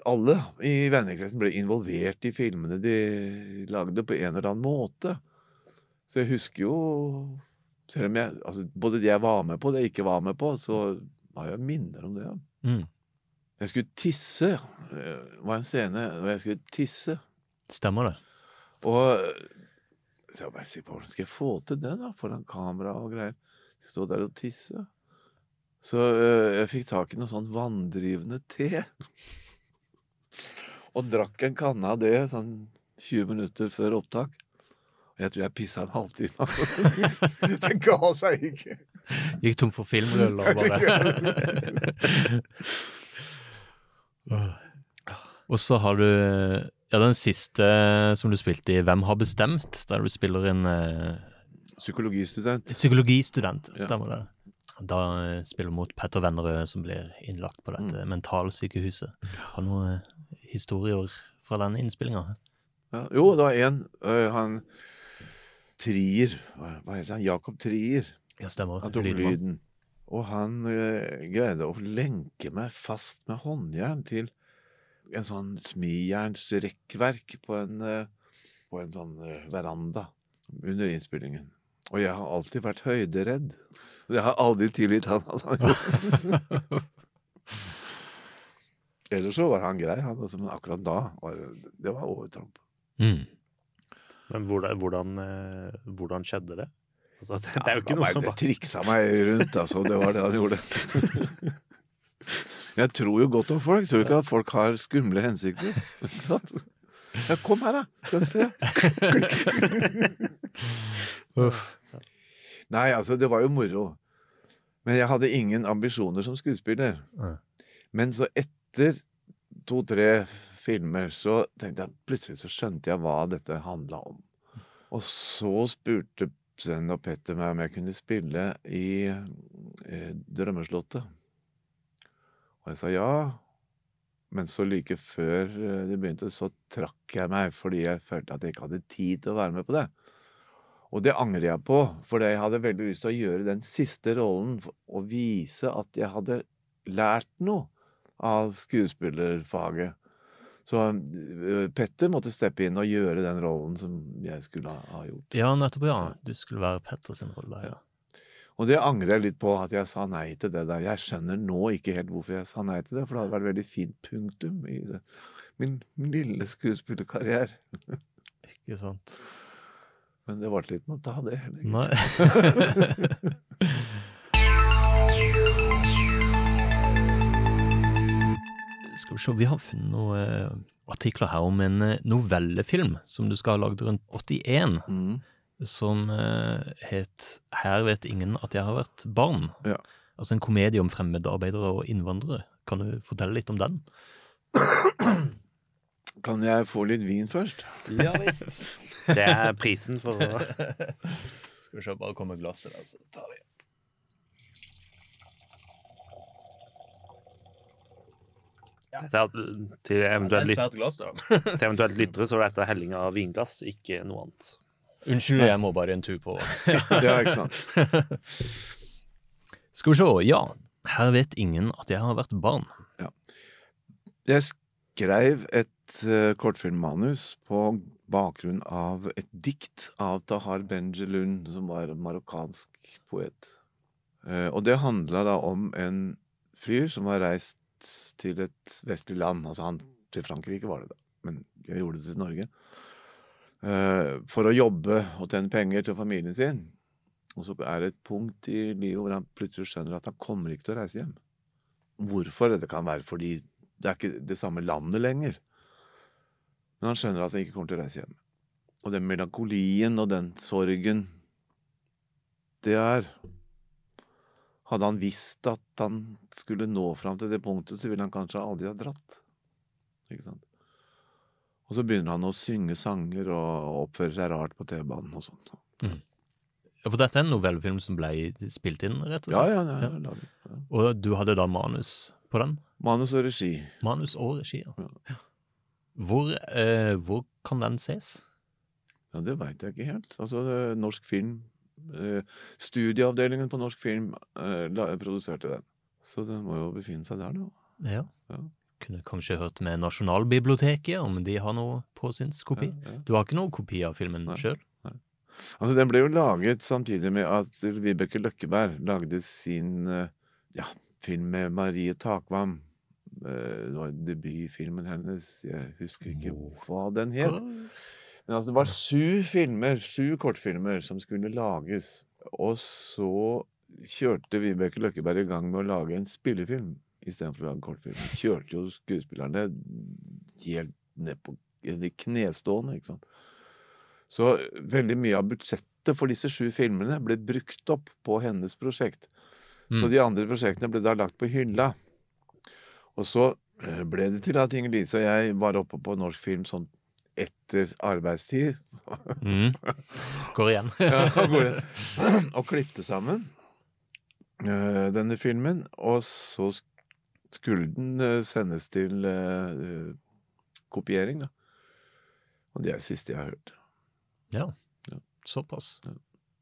Alle i vennekretsen ble involvert i filmene de lagde på en eller annen måte. Så jeg husker jo Selv om jeg altså Både det jeg var med på, det jeg ikke var med på, så har jeg minner om det. Ja. Mm. Jeg skulle tisse. Det var en scene hvor jeg skulle tisse. Stemmer det? Og så jeg bare sier hvordan skal jeg få til det, da? Foran kamera og greier. Stå der og tisse. Så øh, jeg fikk tak i noe sånn vanndrivende te. *laughs* og drakk en kanne av det sånn 20 minutter før opptak. Jeg tror jeg pissa en halvtime. *laughs* det ga seg ikke. Gikk tom for filmrull og bare *laughs* Og så har du ja, den siste som du spilte i Hvem har bestemt? Der du spiller en uh, Psykologistudent. psykologistudent, stemmer det. Da eh, spiller du mot Petter Vennerød, som blir innlagt på dette Mm. mentalsykehuset. Har du noen eh, historier fra den innspillinga? Ja, jo, det var en øh, Han Trier Hva heter han? Jakob Trier. Ja, stemmer. Han tok lyden. Og han eh, greide å lenke meg fast med håndjern til en sånn smijernsrekkverk på en, eh, på en sånn eh, veranda under innspillingen. Og jeg har alltid vært høyderedd. Jeg har aldri tilgitt han at han gjorde det. *laughs* Ellers så var han grei, han, også, men akkurat da var det, det var overtramp. Mm. Men hvordan, hvordan, eh, hvordan skjedde det? Altså, det, det er jo ikke ja, noe som bare triksa meg rundt, altså. Det var det han gjorde. *laughs* Jeg tror jo godt om folk. Jeg tror ikke at folk har skumle hensikter. Ikke sant? Ja, kom her, da. Skal vi se. Nei, altså, det var jo moro. Men jeg hadde ingen ambisjoner som skuespiller. Men så etter to-tre filmer så tenkte jeg plutselig så skjønte jeg hva dette handla om. Og så spurte Sven og Petter meg om jeg kunne spille i eh, Drømmeslottet. Og jeg sa ja. Men så like før eh, det begynte, så trakk jeg meg fordi jeg følte at jeg ikke hadde tid til å være med på det. Og det angrer jeg på, for jeg hadde veldig lyst til å gjøre den siste rollen og vise at jeg hadde lært noe av skuespillerfaget. Så øh, Petter måtte steppe inn og gjøre den rollen som jeg skulle ha, gjort. Ja, nettopp, ja. Du skulle være Petters rolle. Ja. Og det angrer jeg litt på, at jeg sa nei til det der. Jeg skjønner nå ikke helt hvorfor jeg sa nei til det, for det hadde vært veldig fint punktum i det. Min, min lille skuespillerkarriere. Ikke sant? Men det varte ikke noe av det heller. Nei. *laughs* *laughs* Skal vi se, vi har funnet noen eh, artikler her om en eh, novellefilm som du skal ha lagd rundt 81, Mm. som eh, het 'Her vet ingen at jeg har vært barn'. Ja. Altså en komedie om fremmede arbeidere og innvandrere. Kan du fortelle litt om den? *clears throat* Kan jeg få litt vin først? Ja visst. Det er prisen for å *laughs* Skal vi se, bare komme glasset der, så tar vi Dette er til eventuelt, glass, *laughs* til eventuelt lyttere, så er dette helling av vinglass, ikke noe annet. Unnskyld, jeg må bare en tur på. *laughs* Ja, ikke sant. *laughs* Skal vi se, ja. Her vet ingen at jeg har vært barn. Jeg skrev et uh, kortfilmmanus på bakgrunn av et dikt av Tahar Benjelun, som var en marokkansk poet. Uh, og det handla da om en fyr som var reist til et vestlig land. Altså han til Frankrike var det, da, men jeg gjorde det til Norge. Uh, for å jobbe og tjene penger til familien sin. Og så er det et punkt i livet hvor han plutselig skjønner at han kommer ikke til å reise hjem. Hvorfor? Det kan være fordi det er ikke det samme landet lenger. Men han skjønner at han ikke kommer til å reise hjem. Og den melankolien og den sorgen det er Hadde han visst at han skulle nå fram til det punktet, så ville han kanskje aldri ha dratt. Ikke sant? Og så begynner han å synge sanger og oppføre seg rart på T-banen og sånt. Ja, For dette er en novellefilm som ble spilt inn, rett og slett? ja, ja, ja. ja. ja. Og du hadde da manus på den? Manus og regi. Manus og regi, ja. Ja. Hvor, eh, hvor kan den ses? Ja, det veit jeg ikke helt. Altså, norsk film Studieavdelingen på norsk film eh, produserte den. Så den må jo befinne seg der, da. Ja. Ja. Kunne kanskje hørt med Nasjonalbiblioteket om de har noe påsynskopi. Ja, ja. Du har ikke noe kopi av filmen sjøl? Altså, den ble jo laget samtidig med at Vibeke Løkkeberg lagde sin eh, ja, film med Marie Takvam. Eh, Det var debutfilmen hennes. Jeg husker ikke hva den het. Men altså, det var sju filmer, sju kortfilmer som skulle lages. Og så kjørte Vibeke Løkkeberg i gang med å lage en spillefilm istedenfor å lage kortfilm. Kjørte jo skuespillerne helt ned på i knestående, ikke sant. Så veldig mye av budsjettet for disse sju filmene ble brukt opp på hennes prosjekt. Så Mm. de andre prosjektene ble da lagt på hylla. Og så eh, ble det til at Inger-Lise og jeg var oppe på norsk film sånn etter arbeidstid. Mm. Går igjen. *laughs* Ja, går igjen. og klippte sammen uh, denne filmen. Og så skulle den uh, sendes til eh, kopiering, da. Og det er det siste jeg har hørt. Ja, Ja. såpass. Ja.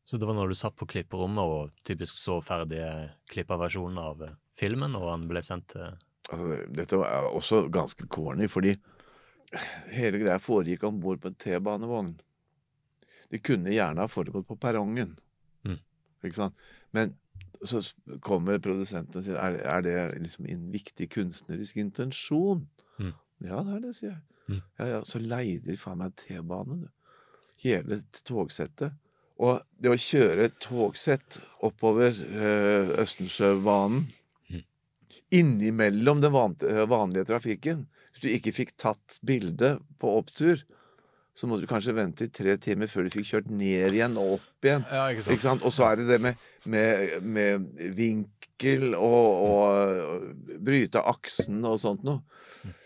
Så det var når du satt på klipperommet og typisk så ferdig klippa versjonen av filmen, og han ble sendt til Altså, dette var også ganske corny, fordi hele greia foregikk om bord på en T-banevogn. Det kunne gjerne ha foregått på perrongen. Mm. Ikke sant? Men så kommer produsenten og sier er, er det liksom en viktig kunstnerisk intensjon. Mm. Ja, det er det, sier jeg. Mm. Ja, ja, så leide de faen meg T-bane, du. Hele togsettet. Og det å kjøre et togsett oppover eh, Østensjøbanen Mm. innimellom den van vanlige trafikken du ikke fikk tatt bilde på opptur, så måtte du kanskje vente i tre timer før du fikk kjørt ned igjen og opp igjen. Ja, ikke Ikke sant? Og så er det det med, med, med vinkel og, og bryte aksen og sånt noe.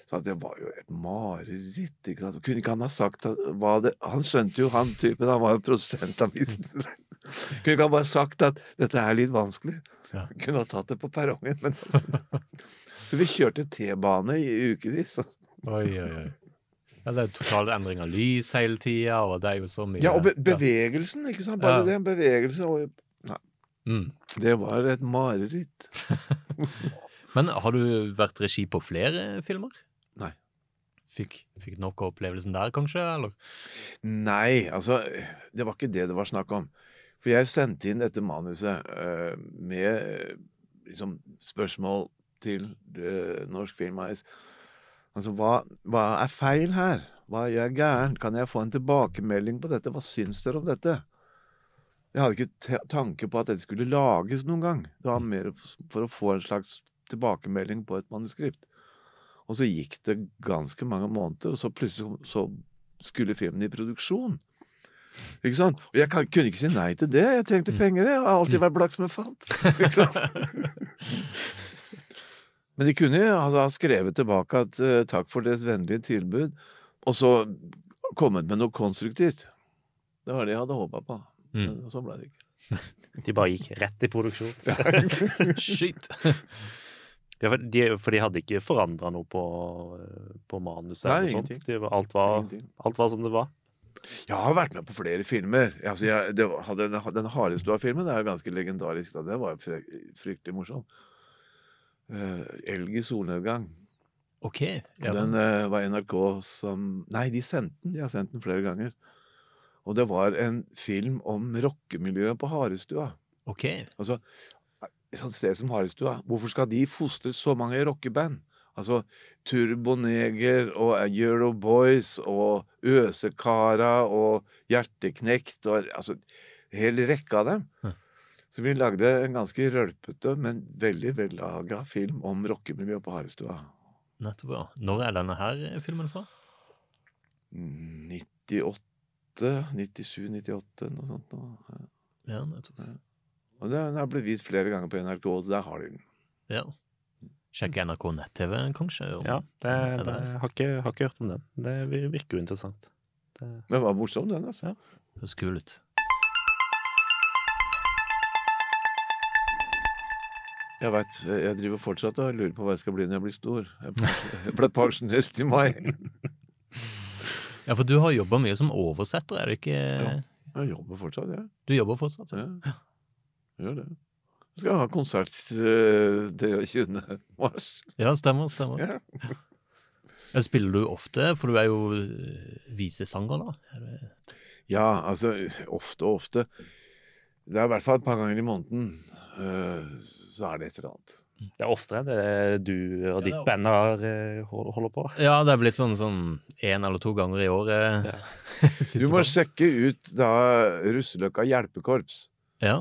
Så det var jo et mareritt. ikke sant? Kunne ikke han ha sagt at, hva det Han skjønte jo, han typen, han var jo produsent av. *laughs* Kunne ikke han bare sagt at dette er litt vanskelig. Ja. Kunne ha tatt det på perrongen. Men altså. *laughs* Vi kjørte T-bane i ukevis. Oi, oi, oi. Ja, det er total endring av lys hele tida, og det er jo så mye Ja, og be bevegelsen, ikke sant? Bare Ja. det. Bevegelse og Mm. Det var et mareritt. *laughs* Men har du vært regi på flere filmer? Nei. Fikk, fikk nok av opplevelsen der, kanskje? Eller? Nei, altså Det var ikke det det var snakk om. For jeg sendte inn dette manuset uh, med eh, liksom spørsmål til eh, Norsk Filmais. Altså, hva, hva er feil her? Hva gjør gæren? Kan jeg få en tilbakemelding på dette? Hva syns dere om dette? Jeg hadde ikke tanke på at dette skulle lages noen gang. Det var mer for å få en slags tilbakemelding på et manuskript. Og så gikk det ganske mange måneder, og så plutselig så skulle filmen i produksjon. Ikke sant? Og jeg kunne ikke si nei til det. Jeg trengte penger, jeg. Jeg har alltid vært blakk som en fant. Ikke sant? *laughs* Men de kunne altså, ha skrevet tilbake at uh, takk for deres vennlige tilbud, og så kommet med noe konstruktivt. Det var det jeg hadde håpa på. Mm. Men sånn ble det ikke. *laughs* De bare gikk rett i produksjon. *laughs* Skyt! *laughs* Ja, for, de, for de hadde ikke forandra noe på, på manuset? Nei, ingenting. De, alt, var, Ingenting. alt var som det var? Jeg har vært med på flere filmer. Altså, jeg, det, den, den Harestua-filmen er jo ganske legendarisk. Da. Det var fryktelig morsom. Uh, elg i solnedgang. OK. Ja, Den uh, var NRK som Nei, de sendte den. De har sendt den flere ganger. Og det var en film om rockemiljøet på Harestua. OK. Altså, et sånt sted som Harestua, hvorfor skal de fostre så mange rockeband? Altså Turboneger og Euro Boys og Øsekara og Hjerteknekt og altså hel rekke av dem. Hm. Så vi lagde en ganske rølpete, men veldig vellaga film om rockemiljøet på Harestua. Nettopp, ja. Når er denne her filmen fra? 98, 97, 98, noe sånt. Noe. Ja. Ja, nettopp. Og den har blitt vist flere ganger på NRK, og der har de den. Ja. Sjekke NRK nett-TV, kanskje? Om, Ja, det, det, det- jeg har, ikke, har ikke hørt om den. Det virker jo interessant. Det, det var morsom, den. altså. Høres kul ut. Jeg vet, jeg driver fortsatt og lurer på hva jeg skal bli når jeg blir stor. Jeg ble- pensjonist i mai. Ja, for du har jobba mye som oversetter, er det ikke? Ja. Jeg jobber fortsatt, jeg. Du jobber fortsatt? Ja. Ja. Jeg gjør det. Jeg skal ha konsert eh, 23. mars. ja, stemmer. stemmer. Ja. Ja, Spiller du ofte, for du er jo eh, visesanger, da? Ja, altså ofte og ofte. Det er i hvert fall et par ganger i måneden. eh, så er det et eller annet. det er oftere det du og ditt band har, eh, holder på. Ja, det er blitt sånn sånn eller to ganger i året. Ja. *laughs* Du må sjekke ut da Russeløkka hjelpekorps Ja.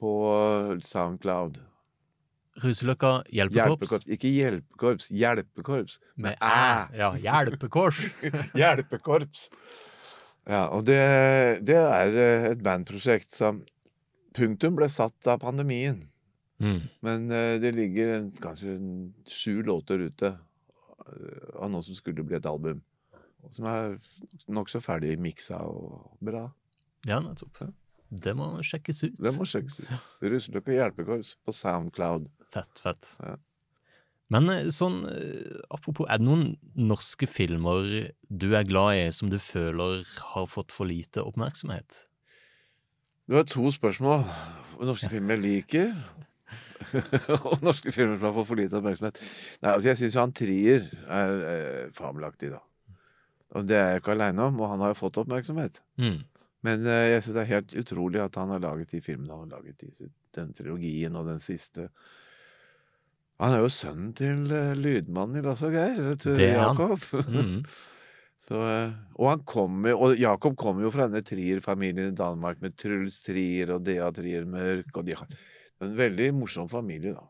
på Soundcloud. Russeløkka hjelpekorps. Hjelpekorps. Ikke hjelpekorps, hjelpekorps. Med æ. æ. Ja, hjelpekors. *laughs* Hjelpekorps. Ja, og det, det er eh, et bandprosjekt som Punktum ble satt av pandemien. Mm. Men uh, det ligger en, kanskje en, sju låter ute uh, av noe som skulle bli et album. Som er nokså ferdig miksa og bra. Ja, nettopp. Det må sjekkes ut. Det må sjekkes ut. Russeløkka hjelpekorps på Soundcloud. Fett, fett. Ja. Men eh, sånn, apropos, er det noen norske filmer du er glad i som du føler har fått for lite oppmerksomhet? Du har to spørsmål. Norske filmer jeg liker, *laughs* og norske filmer som har fått for lite oppmerksomhet. Nei, altså Jeg syns jo han Trier er eh, fabelaktig, da. Og det er jeg ikke aleine om, og han har jo fått oppmerksomhet. Mm. Men eh, jeg syns det er helt utrolig at han har laget de filmene han har laget i den trilogien og den siste. Han er jo sønnen til uh, lydmannen i Lasse og Geir, Ture. Jakob. Mm. *laughs* Så, eh, og han kommer, og Jakob kommer jo fra denne Trier-familien i Danmark med Truls Trier og Dea Trier Mørk, og de har en veldig morsom familie, da.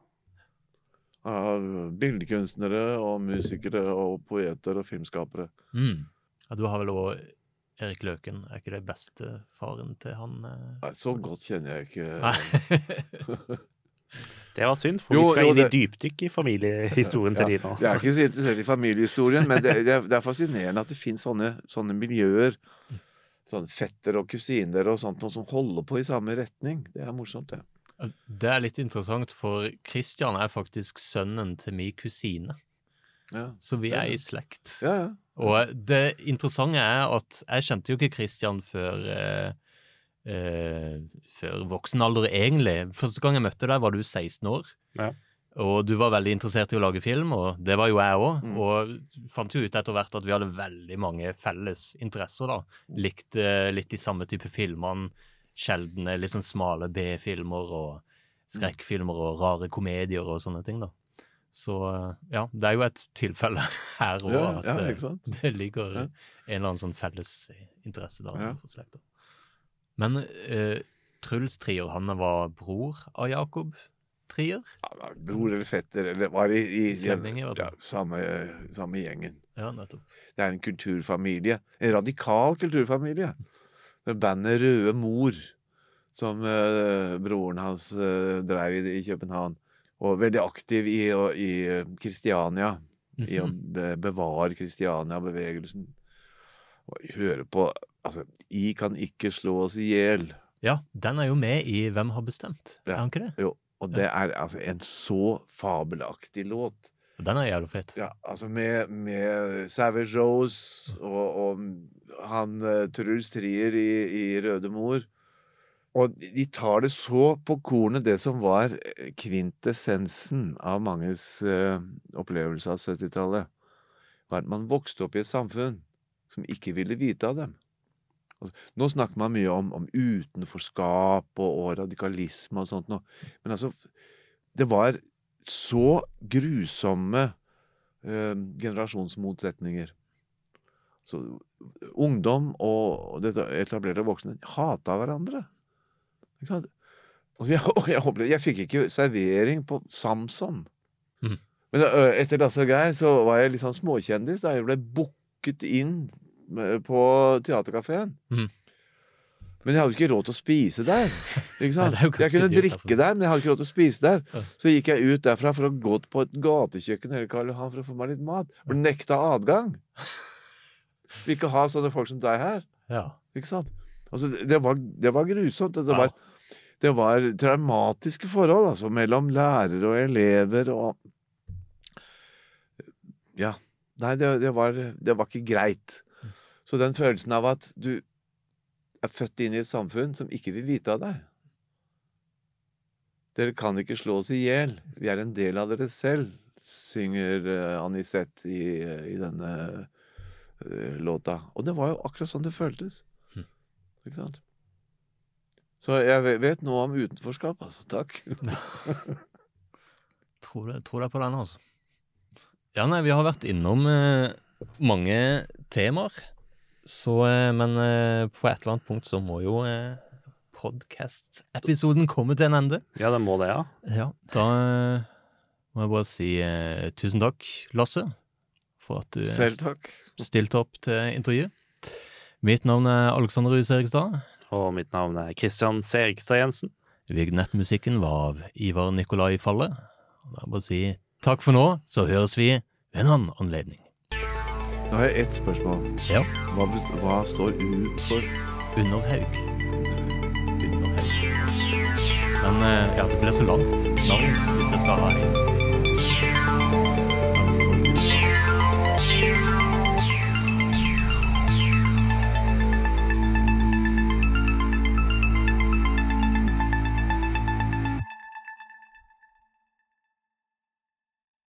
Av bildekunstnere og musikere og poeter og filmskapere. Mm. Ja, du har vel òg Erik Løken, er ikke det bestefaren til han? eh? Nei, så godt kjenner jeg ikke Nei. *laughs* Det var synd, for Jo, vi skal jo, inn i dypdykk i familiehistorien til de nå. Jeg er ikke så interessert i familiehistorien, men det, det, er, det er fascinerende at det finnes sånne, sånne miljøer sånn fetter og kusiner og sånt, noen som holder på i samme retning. Det er morsomt, det. Det er litt interessant, for Christian er faktisk sønnen til min kusine. Ja, Så vi er ja. i slekt. ja. ja. Og det interessante er at jeg kjente jo ikke Christian før eh, eh, før voksen alder, egentlig. Første gang jeg møtte deg, var du 16 år. Ja. Og du var veldig interessert i å lage film, og det var jo jeg òg. Mm. Og fant jo ut etter hvert at vi hadde veldig mange felles interesser, da. Likte litt de samme type filmene. Sjeldne, litt sånn smale B-filmer og skrekkfilmer og rare komedier og sånne ting, da. Så ja, det er jo et tilfelle *laughs* her òg Ja, at ja, eh, det ligger Ja. en eller annen sånn felles interesse der Ja. for. Men uh, Truls Trier, han var bror av Jakob Trier? Ja, Bror eller fetter, eller var i, i i ja, samme, samme gjengen. Ja, nettopp. Det er en kulturfamilie. En radikal kulturfamilie. Det bandet Røde Mor, som uh, broren hans uh, drev i, i København. Og veldig aktiv i, å- i eh, Kristiania. I å Mhm. bevare Kristiania-bevegelsen. Og høre på Altså, I kan ikke slå oss i hjel. Ja, den er jo med i Hvem har bestemt? Ja. Er han ikke det? Jo. Og det er altså en så fabelaktig låt. Den er jævlig fet. Ja, altså med, med Savage Rose og, og han uh, Truls Trier i, i Røde Mor. Og de de tar det så på kornet, det som var eh, kvintessensen av manges uh, opplevelse av 70-tallet, var at man vokste opp i et samfunn som ikke ville vite av dem. Altså, nå snakker man mye om, om utenforskap og, og radikalisme og sånt noe, men altså Det var så grusomme eh, generasjonsmotsetninger. Så ungdom og det etablerte voksne hata hverandre. Ikke sant? Og jeg, *laughs* og jeg, opplevde, jeg fikk ikke servering på Samson. Mm. Men etter Lasse og Geir så var jeg litt sånn småkjendis. da Jeg ble booket inn på teaterkafeen. Mm. Men jeg hadde ikke råd til å spise der. Ikke *laughs* sant? er jeg kunne drikke der, men jeg hadde ikke råd til å spise der. Ja. Så gikk jeg ut derfra for å gå på et gatekjøkken eller Karl Johan for å få meg litt mat. Ble nekta adgang. *laughs* Vil ikke ha sånne folk som deg her. Ja. Ikke sant? Altså, det- var, det var grusomt. Det Ja. var, det var traumatiske forhold altså, mellom lærere og elever og Ja. Nei, det, det, var, det var ikke greit. Så den følelsen av at du er født inn i et samfunn som ikke vil vite av deg Dere kan ikke slå oss i hjel. Vi er en del av dere selv, synger uh, Anisette i, i denne eh, låta. Og det var jo akkurat sånn det føltes. Hm. Ikke sant? Så jeg ve- vet noe om utenforskap, altså. Takk. *laughs* Tror jeg, tror det på den, altså. Ja, nei, vi har vært innom eh, mange temaer. Så, eh, men eh, på et eller annet punkt så må jo eh, podkast-episoden komme til en ende. Ja, den må det, ja. Ja, da må jeg bare si eh, tusen takk, Lasse, for at du stilte opp til intervjuet. Mitt navn er Alexander Ruse Erikstad. Og mitt navn er Kristian Serigstad Jensen. Vignettmusikken var av Ivar Nikolai Falle. Da er det bare å si takk for nå, så høres vi ved en annen anledning. Da har jeg ett spørsmål. Ja. Hva, hva står U for? Underhaug. Underhaug. Men eh, ja, det blir så langt navn hvis det skal ha en